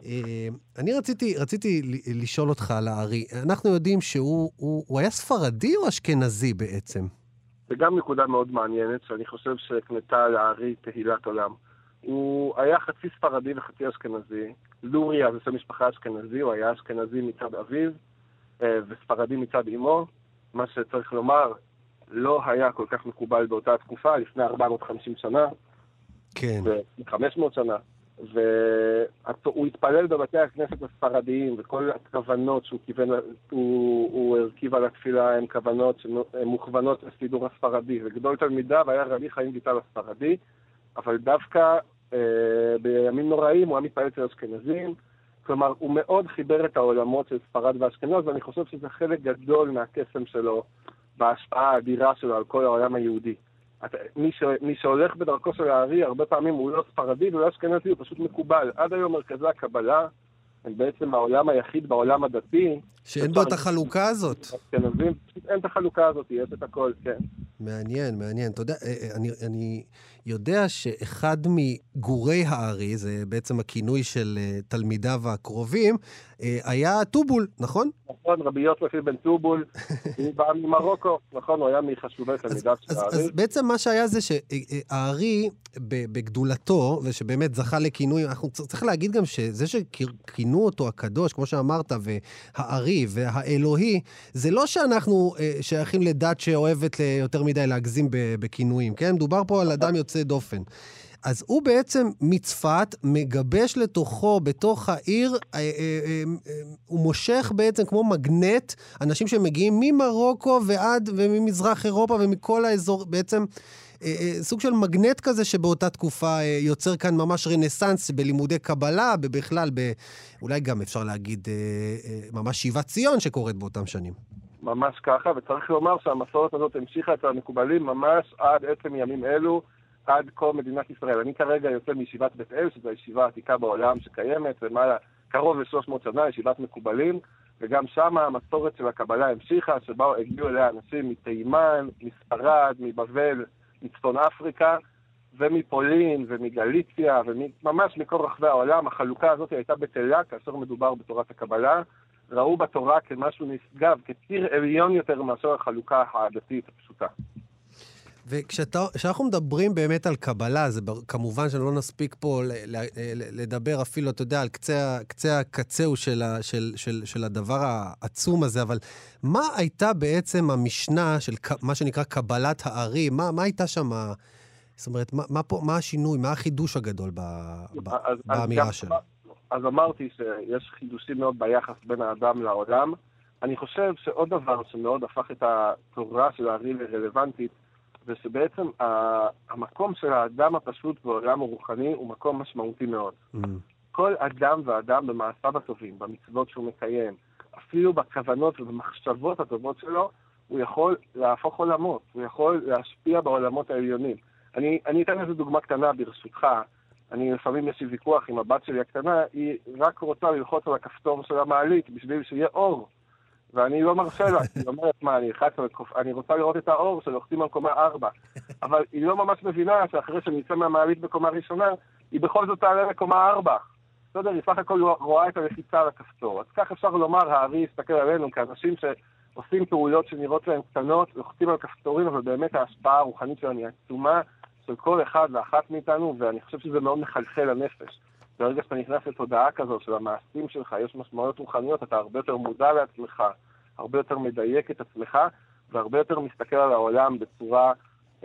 אה, אני רציתי, רציתי לשאול אותך על הארי. אנחנו יודעים שהוא הוא, הוא היה ספרדי או אשכנזי בעצם? זה גם נקודה מאוד מעניינת, שאני חושב שהקנתה לארי תהילת עולם. הוא היה חצי ספרדי וחצי אשכנזי. לוריה זה שם משפחה אשכנזי, הוא היה אשכנזי מצד אביו אה, וספרדי מצד אמו. מה שצריך לומר, לא היה כל כך מקובל באותה תקופה, לפני 450 שנה, כן. ו-500 שנה. והוא התפלל בבתי הכנסת הספרדיים, וכל הכוונות שהוא כיוון, הוא, הוא הרכיב על התפילה הן כוונות שהן מוכוונות לסידור הספרדי. וגדול תלמידיו היה רבי חיים ויטל הספרדי, אבל דווקא אה, בימים נוראים הוא היה מתפלל אצל אשכנזים. כלומר, הוא מאוד חיבר את העולמות של ספרד ואשכנז, ואני חושב שזה חלק גדול מהקסם שלו, בהשפעה האדירה שלו על כל העולם היהודי. אתה, מי, ש, מי שהולך בדרכו של הארי, הרבה פעמים הוא לא ספרדי ולא אשכנזי, הוא פשוט מקובל. עד היום מרכזי הקבלה הם בעצם העולם היחיד בעולם הדתי. שאין בו את החלוקה הזאת. אשכנזים, פשוט אין את החלוקה הזאת, יש את הכל, כן. מעניין, מעניין. אתה יודע, אה, אה, אני, אני יודע שאחד מגורי הארי, זה בעצם הכינוי של אה, תלמידיו הקרובים, היה טובול, נכון? נכון, רבי יוסף אבן טובול, הוא בא ממרוקו, נכון, הוא היה מחשובי תלמידיו של הארי. אז בעצם מה שהיה זה שהארי, בגדולתו, ושבאמת זכה לכינוי, אנחנו צ- צריך להגיד גם שזה שכינו אותו הקדוש, כמו שאמרת, והארי והאלוהי, זה לא שאנחנו אה, שייכים לדת שאוהבת ל- יותר מדי להגזים בכינויים, כן? מדובר פה על אדם יוצא דופן. אז הוא בעצם מצפת מגבש לתוכו, בתוך העיר, אה, אה, אה, אה, הוא מושך בעצם כמו מגנט אנשים שמגיעים ממרוקו ועד, וממזרח אירופה ומכל האזור, בעצם אה, אה, סוג של מגנט כזה שבאותה תקופה אה, יוצר כאן ממש רנסאנס בלימודי קבלה, בכלל, ב, אולי גם אפשר להגיד אה, אה, ממש שיבת ציון שקורית באותם שנים. ממש ככה, וצריך לומר שהמסורת הזאת המשיכה אצל המקובלים ממש עד עצם ימים אלו, עד כה מדינת ישראל. אני כרגע יוצא מישיבת בית אל, שזו הישיבה העתיקה בעולם שקיימת, למעלה, קרוב ל-300 שנה, ישיבת מקובלים, וגם שם המסורת של הקבלה המשיכה, שבה הגיעו אליה אנשים מתימן, מספרד, מבבל, מצפון אפריקה, ומפולין, ומגליציה, וממש מכל רחבי העולם. החלוקה הזאת הייתה בטלה כאשר מדובר בתורת הקבלה. ראו בתורה כמשהו נשגב, כציר עליון יותר מאשר החלוקה הדתית הפשוטה. וכשאנחנו מדברים באמת על קבלה, זה כמובן שלא נספיק פה לדבר אפילו, אתה יודע, על קצה, קצה הקצהו של, ה- של, של, של הדבר העצום הזה, אבל מה הייתה בעצם המשנה של מה שנקרא קבלת הארי? מה, מה הייתה שם, זאת אומרת, מה, מה, פה, מה השינוי, מה החידוש הגדול ב, ב, אז- באמירה שלו? אז אמרתי שיש חידושים מאוד ביחס בין האדם לעולם. אני חושב שעוד דבר שמאוד הפך את התורה של הארי לרלוונטית, זה שבעצם ה- המקום של האדם הפשוט בעולם הרוחני הוא מקום משמעותי מאוד. Mm. כל אדם ואדם במעשיו הטובים, במצוות שהוא מקיים, אפילו בכוונות ובמחשבות הטובות שלו, הוא יכול להפוך עולמות, הוא יכול להשפיע בעולמות העליונים. אני, אני אתן איזה דוגמה קטנה ברשותך. אני לפעמים יש לי ויכוח עם הבת שלי הקטנה, היא רק רוצה ללחוץ על הכפתור של המעלית בשביל שיהיה אור. ואני לא מרשה לה, היא אומרת, מה, אני אלחץ על הכפ... אני רוצה לראות את האור שלוחצים על קומה 4. אבל היא לא ממש מבינה שאחרי שאני אצא מהמעלית בקומה ראשונה, היא בכל זאת תעלה לקומה 4. בסדר, היא סך הכל רואה את הלחיצה על הכפתור. אז כך אפשר לומר, הארי יסתכל עלינו כאנשים שעושים פעולות שנראות להם קטנות, לוחצים על כפתורים, אבל באמת ההשפעה הרוחנית שלהם היא עצומה של כל אחד ואחת מאיתנו, ואני חושב שזה מאוד מחלחל לנפש. ברגע שאתה נכנס לתודעה כזו של המעשים שלך, יש משמעויות רוחניות, אתה הרבה יותר מודע לעצמך, הרבה יותר מדייק את עצמך, והרבה יותר מסתכל על העולם בצורה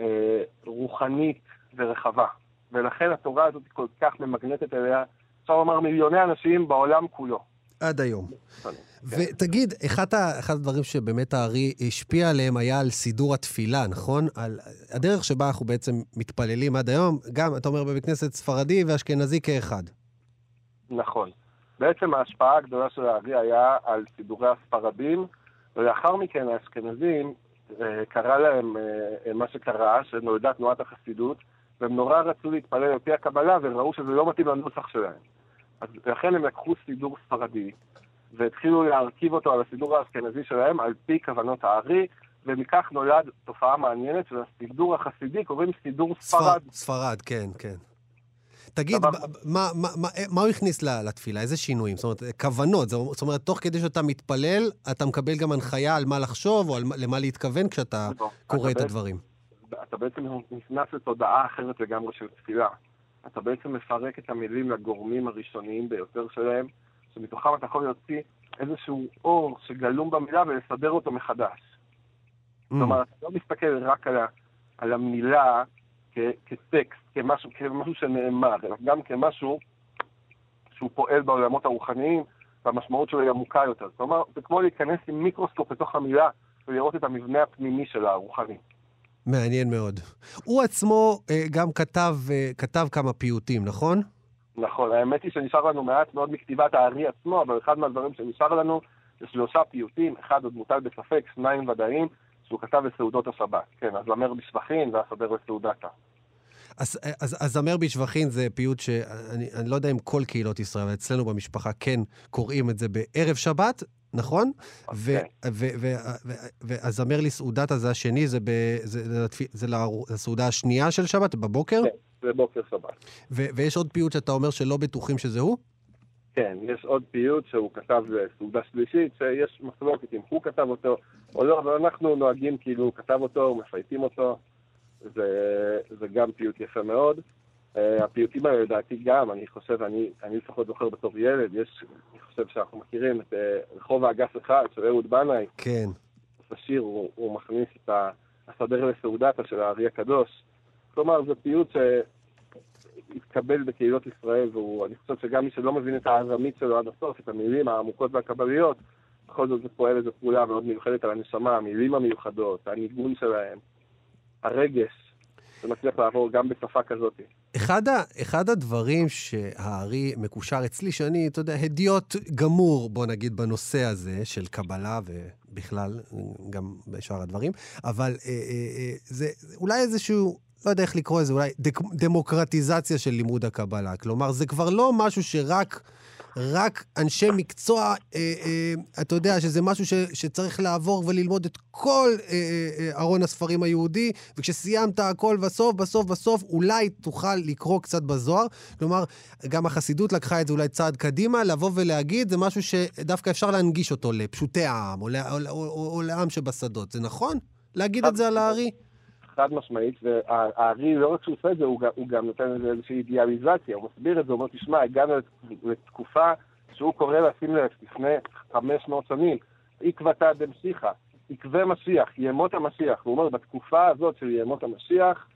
אה, רוחנית ורחבה. ולכן התורה הזאת כל כך ממגנטת אליה, אפשר לומר מיליוני אנשים בעולם כולו. עד היום. כן. ותגיד, אחד הדברים שבאמת הארי השפיע עליהם היה על סידור התפילה, נכון? על הדרך שבה אנחנו בעצם מתפללים עד היום, גם, אתה אומר, בבית כנסת ספרדי ואשכנזי כאחד. נכון. בעצם ההשפעה הגדולה של הארי היה על סידורי הספרדים, ולאחר מכן האשכנזים, אה, קרה להם אה, מה שקרה, שנולדה תנועת החסידות, והם נורא רצו להתפלל על פי הקבלה, וראו שזה לא מתאים לנוסח שלהם. אז לכן הם לקחו סידור ספרדי, והתחילו להרכיב אותו על הסידור האשכנזי שלהם, על פי כוונות הארי, ומכך נולד תופעה מעניינת של הסידור החסידי, קוראים סידור ספרד. ספרד, כן, כן. תגיד, מה, מה, מה, מה הוא הכניס לתפילה? איזה שינויים? זאת אומרת, כוונות. זאת אומרת, תוך כדי שאתה מתפלל, אתה מקבל גם הנחיה על מה לחשוב, או על מה- למה להתכוון כשאתה לא, קורא את בעצם- הדברים. אתה בעצם נכנס לתודעה אחרת לגמרי של תפילה. אתה בעצם מפרק את המילים לגורמים הראשוניים ביותר שלהם, שמתוכם אתה יכול להוציא איזשהו אור שגלום במילה ולסדר אותו מחדש. Mm. כלומר, אתה לא מסתכל רק על, על המילה כ, כטקסט, כמשהו, כמשהו שנאמר, אלא גם כמשהו שהוא פועל בעולמות הרוחניים, והמשמעות שלו היא עמוקה יותר. כלומר, זה כמו להיכנס עם מיקרוסקופ לתוך המילה ולראות את המבנה הפנימי שלה, הרוחני. מעניין מאוד. הוא עצמו אה, גם כתב, אה, כתב כמה פיוטים, נכון? נכון, האמת היא שנשאר לנו מעט מאוד מכתיבת הארי עצמו, אבל אחד מהדברים שנשאר לנו זה שלושה פיוטים, אחד עוד מוטל בספק, שניים ודאיים, שהוא כתב לסעודות השבת. כן, אז למר בשבחין והסדר לסעודתה. אז, אז, אז זמר בשבחין זה פיוט שאני אני לא יודע אם כל קהילות ישראל, אבל אצלנו במשפחה כן קוראים את זה בערב שבת, נכון? ו- והזמר לסעודתה זה השני, זה, ב- זה, זה, לסעודה השנייה של שבת, בבוקר? כן, זה בוקר שבת. ו- ויש עוד פיוט שאתה אומר שלא בטוחים שזה הוא? כן, יש עוד פיוט שהוא כתב לסעודה שלישית, שיש מחלוקת אם הוא כתב אותו או לא, אבל אנחנו נוהגים כאילו הוא כתב אותו, מפייטים אותו. זה, זה גם פיוט יפה מאוד. Uh, הפיוטים האלה לדעתי גם, אני חושב, אני, אני לפחות זוכר בתור ילד, יש, אני חושב שאנחנו מכירים את uh, רחוב האגף אחד של אהוד בנאי, כן. בשיר הוא, הוא מכניס את הסדר לסעודתה של הארי הקדוש. כלומר, זה פיוט שהתקבל בקהילות ישראל, ואני חושב שגם מי שלא מבין את הארמית שלו עד הסוף, את המילים העמוקות והקבליות, בכל זאת זה פועל איזו פעולה מאוד מיוחדת על הנשמה, המילים המיוחדות, הניגון שלהם, הרגש, זה מצליח לעבור גם בשפה כזאת. אחד, ה, אחד הדברים שהארי מקושר אצלי, שאני, אתה יודע, הדיוט גמור, בוא נגיד, בנושא הזה של קבלה ובכלל, גם בשאר הדברים, אבל אה, אה, אה, זה אולי איזשהו, לא יודע איך לקרוא לזה, אולי דק, דמוקרטיזציה של לימוד הקבלה. כלומר, זה כבר לא משהו שרק... רק אנשי מקצוע, אה, אה, אתה יודע שזה משהו ש, שצריך לעבור וללמוד את כל אה, אה, ארון הספרים היהודי, וכשסיימת הכל בסוף, בסוף, בסוף, אולי תוכל לקרוא קצת בזוהר. כלומר, גם החסידות לקחה את זה אולי צעד קדימה, לבוא ולהגיד, זה משהו שדווקא אפשר להנגיש אותו לפשוטי העם, או, ל- או, או, או, או לעם שבשדות. זה נכון? להגיד את זה על הארי? חד משמעית, והארי לא רק שהוא עושה את זה, הוא גם, הוא גם נותן לזה איזושהי אידיאליזציה, הוא מסביר את זה, הוא אומר, תשמע, הגענו לת- לתקופה שהוא קורא לה, שים לב, לפני 500 שנים, עקבתא דמשיחא, עקבי משיח, ימות המשיח. הוא אומר, בתקופה הזאת של ימות המשיח,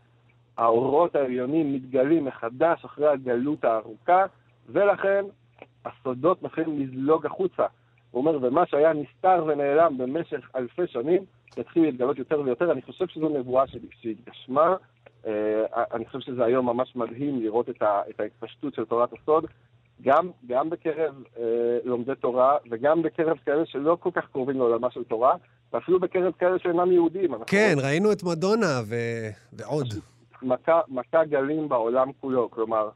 האורות העליונים מתגלים מחדש אחרי הגלות הארוכה, ולכן הסודות מתחילים לזלוג החוצה. הוא אומר, ומה שהיה נסתר ונעלם במשך אלפי שנים, יתחיל להתגלות יותר ויותר. אני חושב שזו נבואה שהתגשמה. אה, אני חושב שזה היום ממש מדהים לראות את, ה, את ההתפשטות של תורת הסוד, גם, גם בקרב אה, לומדי תורה וגם בקרב כאלה שלא כל כך קרובים לעולמה של תורה, ואפילו בקרב כאלה שאינם יהודים. כן, אנחנו... ראינו את מדונה ו... ועוד. מכה, מכה גלים בעולם כולו, כלומר,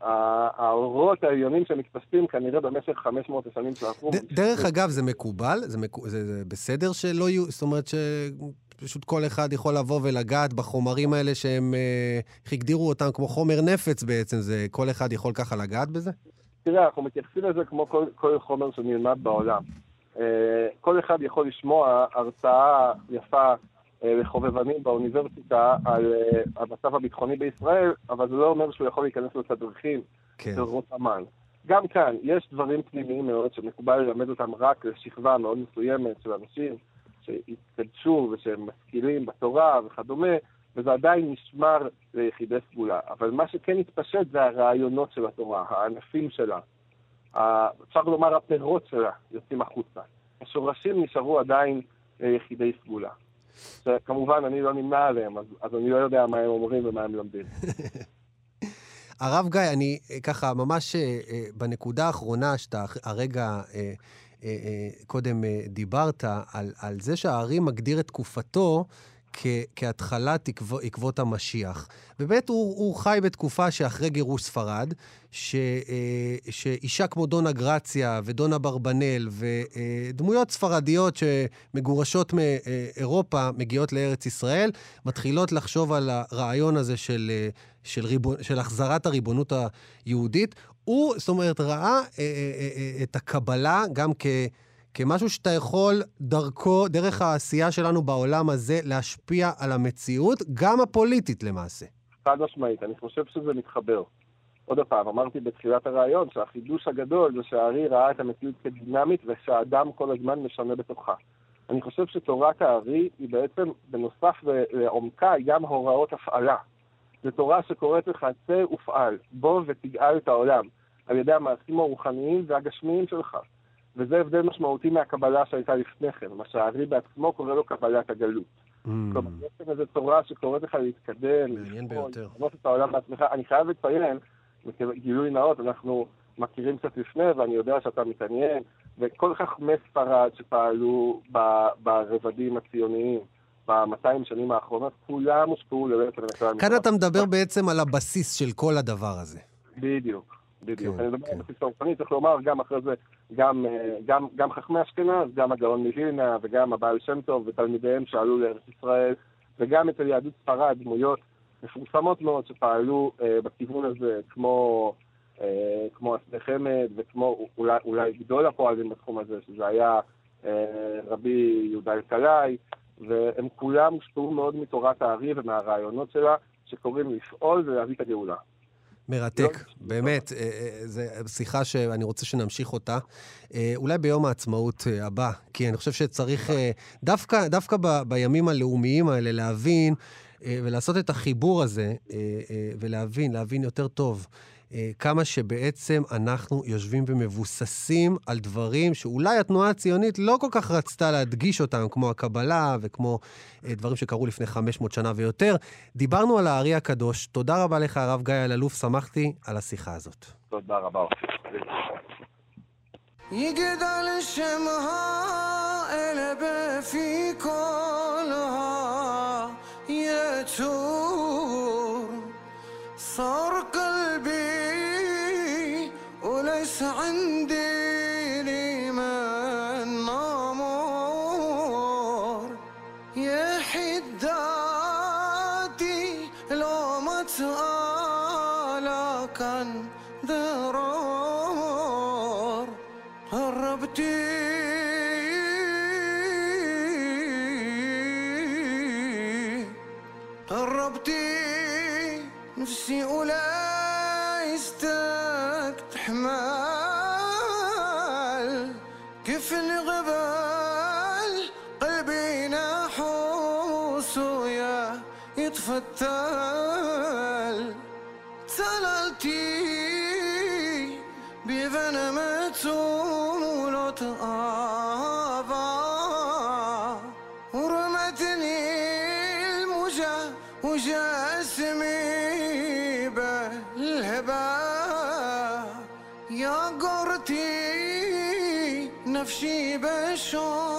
האורות העליונים שמתפשטים כנראה במשך 500 השנים שעברו. דרך אגב, זה מקובל? זה, מק... זה, זה בסדר שלא יהיו, זאת אומרת שפשוט כל אחד יכול לבוא ולגעת בחומרים האלה שהם, אה, איך הגדירו אותם כמו חומר נפץ בעצם, זה כל אחד יכול ככה לגעת בזה? תראה, אנחנו מתייחסים לזה כמו כל, כל חומר שנלמד בעולם. אה, כל אחד יכול לשמוע הרצאה יפה אה, לחובבנים באוניברסיטה על אה, המצב הביטחוני בישראל, אבל זה לא אומר שהוא יכול להיכנס לתדריכים כן. של רות אמ"ן. גם כאן, יש דברים פנימיים מאוד שמקובל ללמד אותם רק לשכבה מאוד מסוימת של אנשים שהתקדשו ושהם משכילים בתורה וכדומה, וזה עדיין נשמר ליחידי סגולה. אבל מה שכן התפשט זה הרעיונות של התורה, הענפים שלה. אפשר לומר הפירות שלה יוצאים החוצה. השורשים נשארו עדיין ליחידי סגולה. שכמובן אני לא נמנה עליהם, אז, אז אני לא יודע מה הם אומרים ומה הם לומדים. הרב גיא, אני ככה, ממש בנקודה האחרונה שאתה הרגע קודם דיברת, על, על זה שהארי מגדיר את תקופתו כ- כהתחלת עקב, עקבות המשיח. ובאמת הוא, הוא חי בתקופה שאחרי גירוש ספרד, ש, אה, שאישה כמו דונה גרציה ודונה ברבנאל ודמויות ספרדיות שמגורשות מאירופה מגיעות לארץ ישראל, מתחילות לחשוב על הרעיון הזה של, אה, של, ריבון, של החזרת הריבונות היהודית. הוא, זאת אומרת, ראה אה, את הקבלה גם כ... כמשהו שאתה יכול דרכו, דרך העשייה שלנו בעולם הזה, להשפיע על המציאות, גם הפוליטית למעשה. חד משמעית, אני חושב שזה מתחבר. עוד פעם, אמרתי בתחילת הרעיון שהחידוש הגדול זה שהארי ראה את המציאות כדינמית ושהאדם כל הזמן משנה בתוכה. אני חושב שתורת הארי היא בעצם, בנוסף לעומקה, היא גם הוראות הפעלה. זו תורה שקוראת לך, צא ופעל, בוא ותגאל את העולם, על ידי המעשים הרוחניים והגשמיים שלך. וזה הבדל משמעותי מהקבלה שהייתה לפני כן, מה שהארי בעצמו קורא לו קבלת הגלות. Mm. כלומר, יש כאן איזו תורה שקוראת לך להתקדם. לבנות את העולם בעצמך. אני חייב לציין, גילוי נאות, אנחנו מכירים קצת לפני, ואני יודע שאתה מתעניין, וכל חכמי ספרד שפעלו ברבדים הציוניים, ב-200 שנים האחרונות, כולם הושפעו ללכת לנקודה. כאן אתה מדבר בעצם על הבסיס של כל הדבר הזה. בדיוק. בדיוק. כן, אני מדבר על בסיס הרוחני, צריך לומר, גם אחרי זה, גם, אה, גם, גם חכמי אשכנז, גם הגאון מווילנה וגם הבעל שם טוב ותלמידיהם שעלו לארץ ישראל, וגם אצל יהדות ספרד, דמויות מפורסמות מאוד שפעלו אה, בכיוון הזה, כמו, אה, כמו אסדי חמד וכמו אולי, אולי גדול הפועלים בתחום הזה, שזה היה אה, רבי יהודה אלקלעי, והם כולם הושפעו מאוד מתורת הארי ומהרעיונות שלה, שקוראים לפעול ולהביא את הגאולה. מרתק, באמת, אה, אה, זו שיחה שאני רוצה שנמשיך אותה. אה, אולי ביום העצמאות הבא, כי אני חושב שצריך דווקא, דווקא ב, בימים הלאומיים האלה להבין ולעשות את החיבור הזה, ולהבין, להבין יותר טוב אה, כמה שבעצם אנחנו יושבים ומבוססים על דברים שאולי התנועה הציונית לא כל כך רצתה להדגיש אותם, כמו הקבלה וכמו אה, דברים שקרו לפני 500 שנה ויותר. דיברנו על הארי הקדוש. תודה רבה לך, הרב גיא אלאלוף, שמחתי על השיחה הזאת. תודה רבה. יגדל שמחה אלה בפי عندي تال تلالتي بفنمتم لطآبا ورمتني المجا وجسمي بالهبة يا قرتي نفشي بالشوق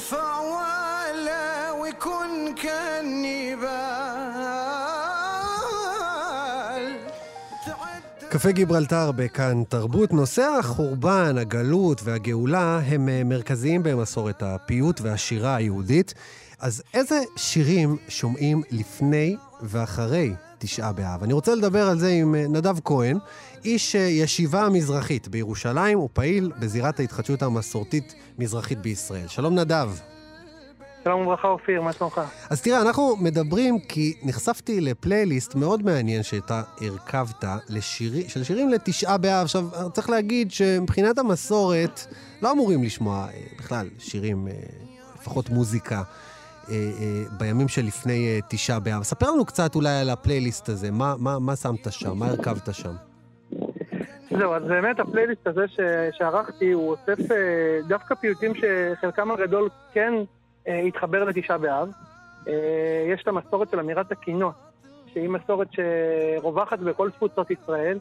يرفع ولا ويكون كالنبال קפה גיברלטר בכאן תרבות. נושא החורבן, הגלות והגאולה הם אה, מרכזיים במסורת הפיוט והשירה היהודית. אז איזה שירים שומעים לפני ואחרי תשעה באב? אני רוצה לדבר על זה עם אה, נדב כהן, איש אה, ישיבה המזרחית בירושלים ופעיל בזירת ההתחדשות המסורתית-מזרחית בישראל. שלום נדב. שלום וברכה אופיר, מה שלומך? אז תראה, אנחנו מדברים כי נחשפתי לפלייליסט מאוד מעניין שאתה הרכבת לשירי, של שירים לתשעה באב. עכשיו, צריך להגיד שמבחינת המסורת לא אמורים לשמוע אה, בכלל שירים, אה, לפחות מוזיקה, בימים שלפני תשעה באב. ספר לנו קצת אולי על הפלייליסט הזה, מה, מה, מה שמת שם, מה הרכבת שם. זהו, אז באמת הפלייליסט הזה ש... שערכתי, הוא אוסף אה, דווקא פיוטים שחלקם הגדול כן אה, התחבר לתשעה באב. אה, יש את המסורת של אמירת הקינות, שהיא מסורת שרווחת בכל תפוצות ישראל,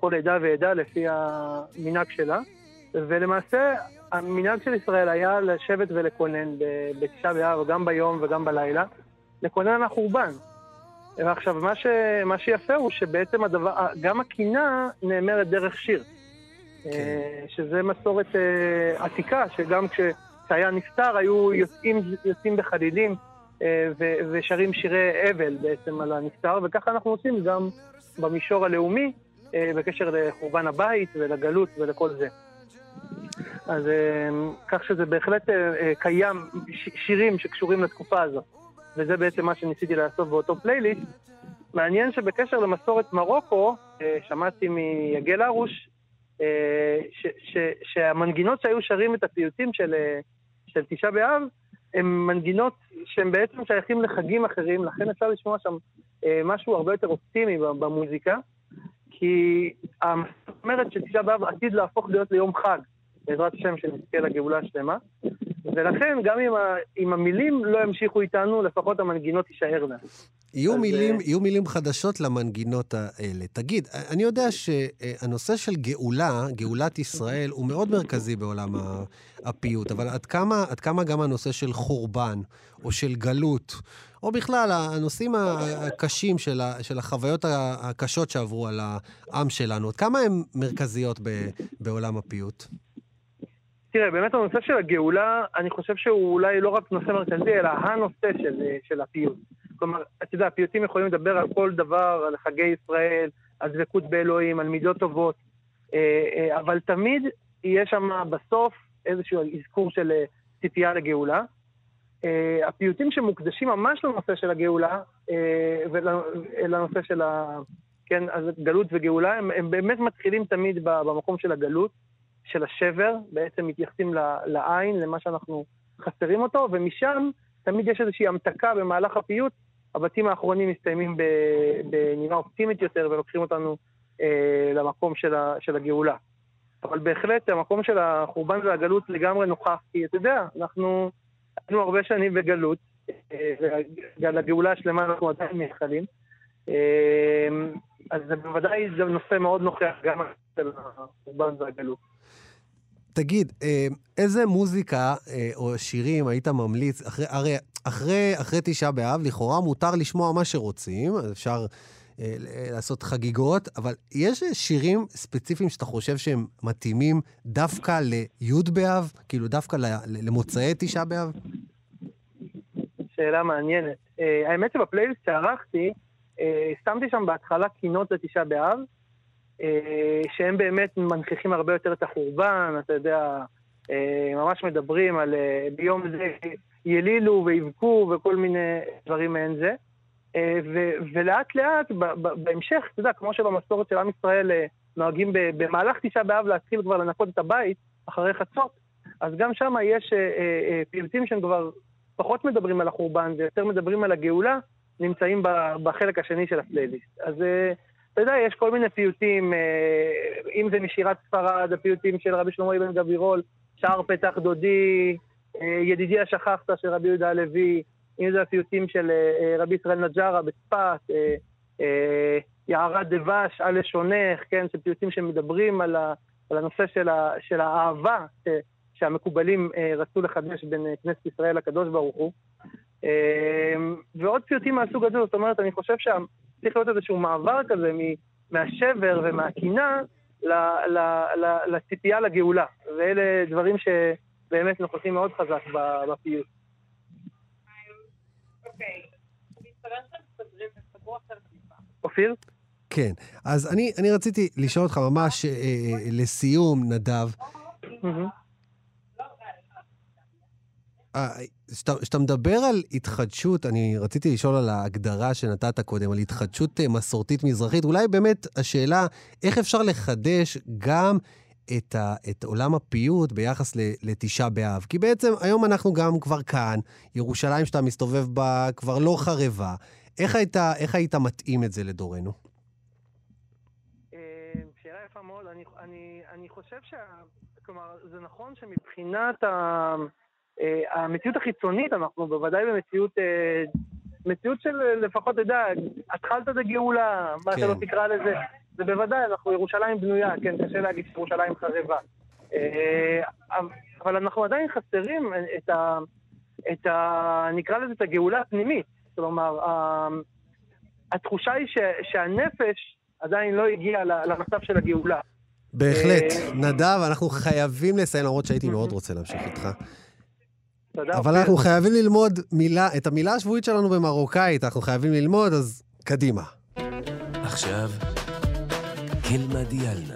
כל עדה ועדה לפי המנהג שלה, ולמעשה המנהג של ישראל היה לשבת ולקונן בתשעה באב, גם ביום וגם בלילה, לקונן על החורבן. ועכשיו, מה, ש... מה שיפה הוא שבעצם הדבר, גם הקינה נאמרת דרך שיר. כן. אה, שזה מסורת אה, עתיקה, שגם כש... כשהיה נפטר היו יוצאים, יוצאים בחדידים אה, ו- ושרים שירי אבל בעצם על הנפטר, וככה אנחנו עושים גם במישור הלאומי אה, בקשר לחורבן הבית ולגלות ולכל זה. אז אה, כך שזה בהחלט אה, אה, קיים שירים שקשורים לתקופה הזאת, וזה בעצם מה שניסיתי לעשות באותו פלייליסט. מעניין שבקשר למסורת מרוקו, אה, שמעתי מיגל הרוש, אה, ש- שהמנגינות שהיו שרים את הפיוטים של, אה, של תשעה באב, הן מנגינות שהן בעצם שייכים לחגים אחרים, לכן אפשר לשמוע שם משהו הרבה יותר אופטימי במוזיקה, כי המסורת אומרת שתשעה באב עתיד להפוך להיות ליום חג, בעזרת השם שנזכה לגאולה השלמה, ולכן גם אם, ה- אם המילים לא ימשיכו איתנו, לפחות המנגינות תישארנה. יהיו אז, מילים, אה, יהיו מילים חדשות למנגינות האלה. תגיד, אני יודע שהנושא של גאולה, גאולת ישראל, הוא מאוד מרכזי בעולם הפיוט, אבל עד כמה, עד כמה גם הנושא של חורבן, או של גלות, או בכלל הנושאים הקשים של, ה, של החוויות הקשות שעברו על העם שלנו, עד כמה הן מרכזיות ב, בעולם הפיוט? תראה, באמת הנושא של הגאולה, אני חושב שהוא אולי לא רק נושא מרכזי, אלא הנושא של, של הפיוט. כלומר, אתה יודע, הפיוטים יכולים לדבר על כל דבר, על חגי ישראל, על דבקות באלוהים, על מידות טובות, אה, אה, אבל תמיד יהיה שם בסוף איזשהו אזכור של אה, ציפייה לגאולה. הפיוטים שמוקדשים ממש לנושא של הגאולה, ולנושא של ה... כן, אז גלות וגאולה, הם, הם באמת מתחילים תמיד במקום של הגלות. של השבר, בעצם מתייחסים לעין, למה שאנחנו חסרים אותו, ומשם תמיד יש איזושהי המתקה במהלך הפיוט. הבתים האחרונים מסתיימים בנימה אופטימית יותר ולוקחים אותנו אה, למקום של, ה- של הגאולה. אבל בהחלט המקום של החורבן והגלות לגמרי נוכח, כי אתה יודע, אנחנו היינו הרבה שנים בגלות, אה, ולגאולה השלמה אנחנו עדיין מייחלים. אה, אז זה בוודאי זה נושא מאוד נוכח גם של החורבן והגלות. תגיד, אה, איזה מוזיקה אה, או שירים היית ממליץ? אחרי, הרי אחרי, אחרי תשעה באב, לכאורה מותר לשמוע מה שרוצים, אפשר אה, לעשות חגיגות, אבל יש שירים ספציפיים שאתה חושב שהם מתאימים דווקא לי' באב? כאילו דווקא למוצאי תשעה באב? שאלה מעניינת. אה, האמת שבפלייליסט שערכתי, שמתי שם בהתחלה קינות לתשעה באב, שהם באמת מנכיחים הרבה יותר את החורבן, אתה יודע, אה, ממש מדברים על אה, ביום זה ילילו ויבכו וכל מיני דברים מעין זה. אה, ולאט לאט, בהמשך, אתה יודע, כמו שבמסורת של עם ישראל, אה, נוהגים במהלך תשעה באב להתחיל כבר לנקות את הבית אחרי חצות, אז גם שם יש אה, אה, אה, פיוטים שהם כבר פחות מדברים על החורבן ויותר מדברים על הגאולה, נמצאים בחלק השני של הפלייליסט. אז אה, אתה יודע, יש כל מיני פיוטים, אה, אם זה משירת ספרד, הפיוטים של רבי שלמה אבן גבירול, שער פתח דודי, אה, ידידי השכחת של רבי יהודה הלוי, אם זה הפיוטים של אה, רבי ישראל נג'רה בצפת, יערת דבש, על לשונך, כן, זה פיוטים שמדברים על, ה, על הנושא של, ה, של האהבה ש, שהמקובלים רצו לחדש בין כנסת ישראל לקדוש ברוך הוא. ועוד פיוטים מהסוג הזה, זאת אומרת, אני חושב שצריך להיות איזשהו מעבר כזה מ, מהשבר ומהקינה ל, ל, ל, לציפייה לגאולה. ואלה דברים שבאמת נוכחים מאוד חזק בפיוט. אופיר? כן. אז אני, אני רציתי לשאול אותך ממש אה, אה, לסיום, נדב, אה, כשאתה מדבר על התחדשות, אני רציתי לשאול על ההגדרה שנתת קודם, על התחדשות אה, מסורתית מזרחית. אולי באמת השאלה, איך אפשר לחדש גם את, ה, את עולם הפיוט ביחס לתשעה באב? כי בעצם היום אנחנו גם כבר כאן, ירושלים שאתה מסתובב בה כבר לא חרבה. איך היית, איך היית מתאים את זה לדורנו? אה, שאלה יפה מאוד. אני, אני, אני חושב שה... כלומר, זה נכון שמבחינת ה, המציאות החיצונית, אנחנו בוודאי במציאות... אה, מציאות של אה, לפחות, אתה יודע, התחלת את הגאולה, מה כן. אתה לא תקרא לזה, זה בוודאי, אנחנו ירושלים בנויה, כן, קשה להגיד שירושלים חרבה. אה, אבל אנחנו עדיין חסרים את ה... את ה... נקרא לזה את הגאולה הפנימית. כלומר, התחושה היא ש, שהנפש עדיין לא הגיעה למצב של הגאולה. בהחלט. אה, נדב, אנחנו חייבים לסיים, למרות שהייתי מאוד רוצה להמשיך איתך. תודה. אבל אנחנו חייבים ללמוד מילה, את המילה השבועית שלנו במרוקאית, אנחנו חייבים ללמוד, אז קדימה. עכשיו, קלמה דיאלנה.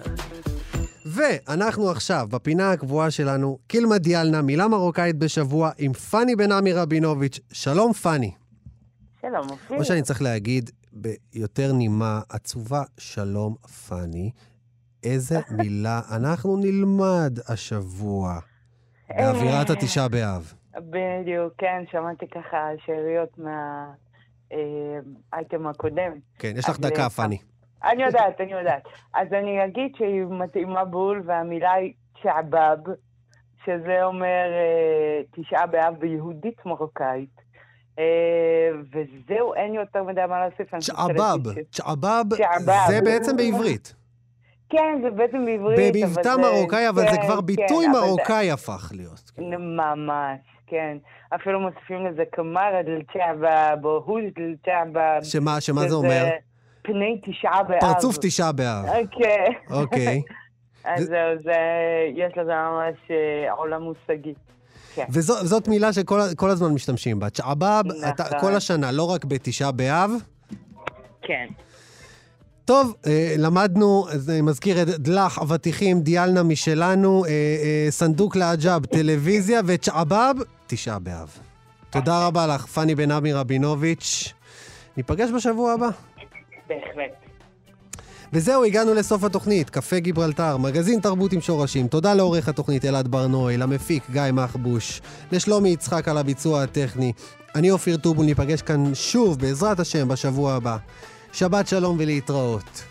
ואנחנו עכשיו, בפינה הקבועה שלנו, קילמה דיאלנה, מילה מרוקאית בשבוע, עם פאני בן עמי רבינוביץ'. שלום, פאני. שלום, אופיר. או שאני צריך להגיד ביותר נימה עצובה, שלום, פאני. איזה מילה אנחנו נלמד השבוע באווירת אה. התשעה באב. בדיוק, כן, שמעתי ככה שאריות מהאייטם הקודם. כן, יש לך דקה, אה, פאני. אני יודעת, אני יודעת. אז אני אגיד שהיא מתאימה בול, והמילה היא צ'עבאב, שזה אומר אה, תשעה באב ביהודית מרוקאית. אה, וזהו, אין יותר מדי מה להוסיף. צ'עבאב, צ'עבאב. זה בעצם בעברית. כן, זה בעצם בעברית. במבטא מרוקאי, אבל זה כן, כבר כן, ביטוי מרוקאי הפך להיות. ממש, כן. אפילו מוסיפים לזה כמר דל צ'עבאב, או הוז דל צ'עבאב. שמה, שמה זה אומר? פני תשעה באב. פרצוף תשעה באב. אוקיי. אוקיי. אז זה- זהו, זה, יש לזה ממש אה, עולם מושגי. כן. וזאת מילה שכל כל הזמן משתמשים בה. צ'עבאב, נכון. כל השנה, לא רק בתשעה באב. כן. טוב, אה, למדנו, אני מזכיר את דלח, אבטיחים, דיאלנה משלנו, אה, סנדוק לעג'אב, טלוויזיה, וצ'עבאב, תשעה באב. תודה רבה לך, פאני בן עמי רבינוביץ'. ניפגש בשבוע הבא. בהחלט. וזהו, הגענו לסוף התוכנית, קפה גיברלטר, מגזין תרבות עם שורשים. תודה לעורך התוכנית אלעד ברנועי, למפיק גיא מחבוש, לשלומי יצחק על הביצוע הטכני. אני אופיר טובול, ניפגש כאן שוב, בעזרת השם, בשבוע הבא. שבת שלום ולהתראות.